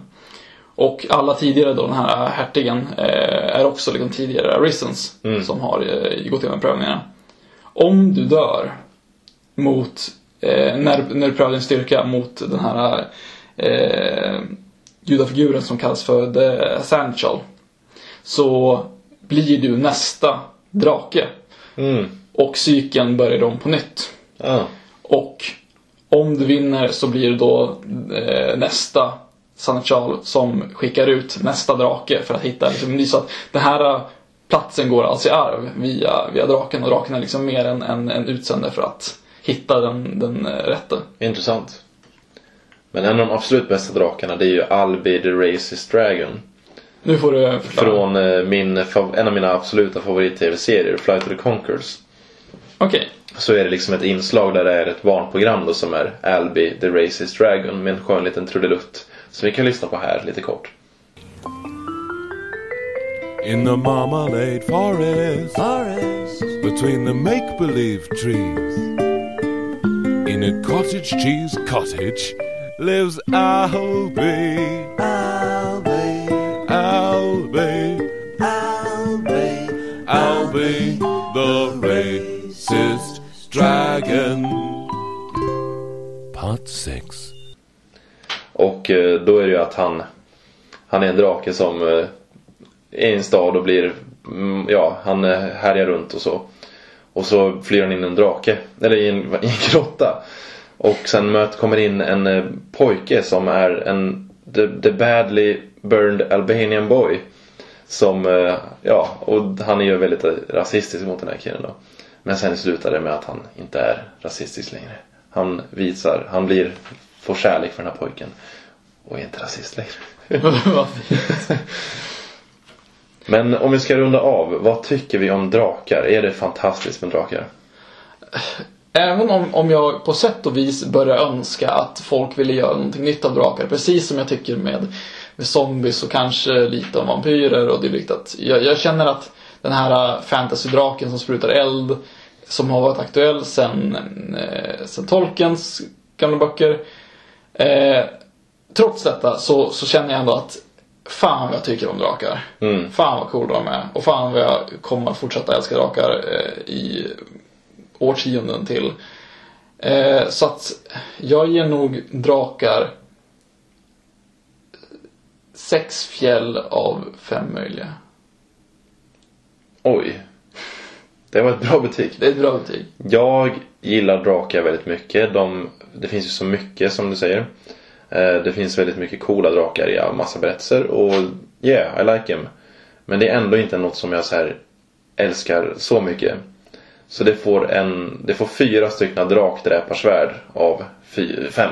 Och alla tidigare då, den här hertigen, eh, är också liksom tidigare Arisens som har eh, gått igenom prövningarna. Om du dör mot, eh, när, när du prövar din styrka mot den här eh, gudafiguren som kallas för The Sandchal. Så blir du nästa drake. Mm. Och cykeln börjar om på nytt. Ja. Och om du vinner så blir det då eh, nästa Sanachal som skickar ut nästa drake för att hitta liksom, det är så att den här eh, platsen går alltså i arv via, via draken och draken är liksom mer än en, en utsändare för att hitta den, den eh, rätta. Intressant. Men en av de absolut bästa drakarna det är ju Albi the Racist Dragon. Nu får du förklara. Från eh, min, en av mina absoluta favorit-tv-serier, Flight of the Conquers. Okej. Så är det liksom ett inslag där det är ett barnprogram då som är Albi the Racist Dragon med en skön liten trudelutt. Som vi kan lyssna på här lite kort. In the marmalade forest, between the make believe trees, in a cottage cheese cottage lives Albie. Albie. Albie. Albie. Albie, the racist dragon. Part 6. Och eh, då är det ju att han, han är en drake som eh, är i en stad och blir, mm, ja, han eh, härjar runt och så. Och så flyr han in en drake, eller i en, i en grotta. Och sen möt, kommer in en pojke som är en the, the badly burned Albanian boy. Som, ja, och han är ju väldigt rasistisk mot den här killen då. Men sen slutar det med att han inte är rasistisk längre. Han visar, han blir, får kärlek för den här pojken. Och är inte rasist längre. Vad fint. Men om vi ska runda av, vad tycker vi om drakar? Är det fantastiskt med drakar? Även om, om jag på sätt och vis börjar önska att folk ville göra någonting nytt av drakar. Precis som jag tycker med, med zombies och kanske lite om vampyrer och dylikt. Att jag, jag känner att den här fantasydraken som sprutar eld som har varit aktuell sen, eh, sen Tolkiens gamla böcker. Eh, trots detta så, så känner jag ändå att fan vad jag tycker om drakar. Mm. Fan vad coola de är. Och fan vad jag kommer fortsätta älska drakar eh, i årtionden till. Eh, så att jag ger nog drakar sex fjäll av fem möjliga. Oj. Det var ett bra betyg. Det är ett bra betyg. Jag gillar drakar väldigt mycket. De, det finns ju så mycket som du säger. Eh, Det finns väldigt mycket coola drakar i massa berättelser och yeah, I like them. Men det är ändå inte något som jag så här älskar så mycket. Så det får en, det får fyra stycken drakdräparsvärd av fy, fem.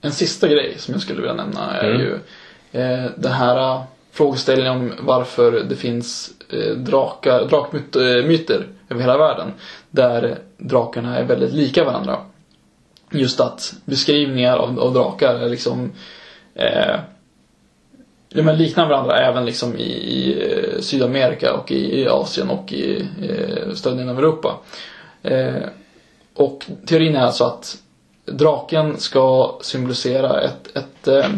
En sista grej som jag skulle vilja nämna är Mm. ju eh, den här eh, frågeställningen om varför det finns eh, drakar, drakmyter över hela världen. Där drakarna är väldigt lika varandra. Just att beskrivningar av, av drakar är liksom eh, ja, men liknar varandra även liksom i, i eh, Sydamerika och i, i Asien och i eh, större delen av Europa. Eh, och teorin är alltså att draken ska symbolisera ett, ett, eh,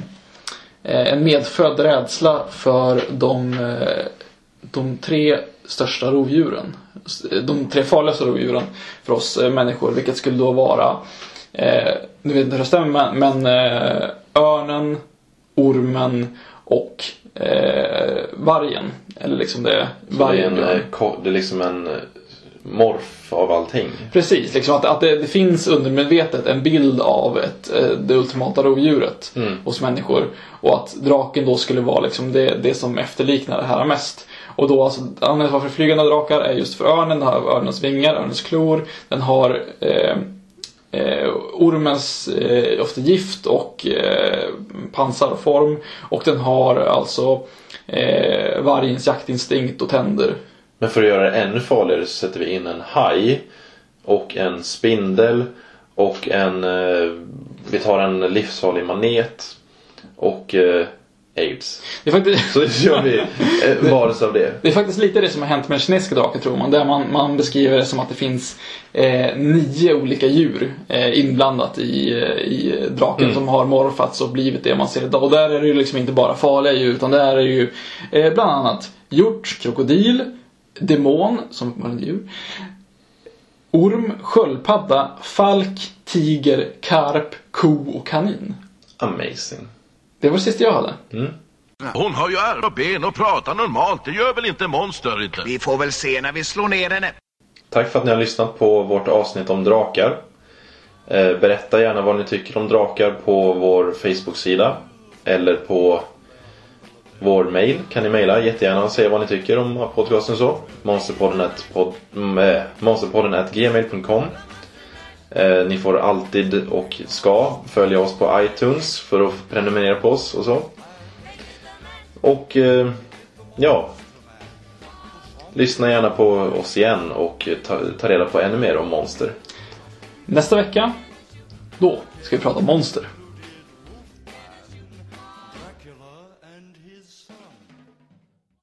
eh en medfödd rädsla för de, eh, de tre största rovdjuren. De tre farligaste rovdjuren för oss människor, vilket skulle då vara eh, nu vet inte hur det stämmer, men, men eh, örnen, ormen och eh, vargen. Eller liksom det, Så det, är vargen. en, eh, det är liksom en eh, morf av allting. Precis, liksom att, att det, det finns undermedvetet en bild av ett, eh, det ultimata rovdjuret Mm. hos människor. Och att draken då skulle vara liksom det, det som efterliknar det här mest. Och då alltså, anledningen varför flygande drakar är just för örnen, den har örnens vingar, örnens klor, den har eh, eh, ormens eh, ofta gift och eh, pansarform. och. Och den har alltså eh, vargens jaktinstinkt och tänder. Men för att göra det ännu farligare så sätter vi in en haj och en spindel och en... Eh, vi tar en livsfarlig manet och eh, aids. Det är faktiskt... Så gör vi eh, varelse av det. Det är faktiskt lite det som har hänt med den kinesiska draken tror man. Där man, man beskriver det som att det finns eh, nio olika djur eh, inblandat i, eh, i draken Mm. som har morfats och blivit det man ser idag. Och där är det ju liksom inte bara farliga djur utan där är det ju eh, bland annat hjort, krokodil, demon, som var ett djur, orm, sköldpadda, falk, tiger, karp, ko och kanin. Amazing. Det var det sista jag hade. Hon har ju armar och ben och pratar normalt. Det gör väl inte monster inte? Vi får väl se när vi slår ner henne. Tack för att ni har lyssnat på vårt avsnitt om drakar. Eh, berätta gärna vad ni tycker om drakar på vår Facebook-sida. Eller på vår mail kan ni mejla jättegärna och säga vad ni tycker om podcasten så. Monsterpodden at, pod, mm, eh, monsterpodden at gmail.com eh, Ni får alltid och ska följa oss på iTunes för att prenumerera på oss och så. Och eh, ja, Lyssna gärna på oss igen och ta, ta reda på ännu mer om monster. Nästa vecka, då ska vi prata om monster.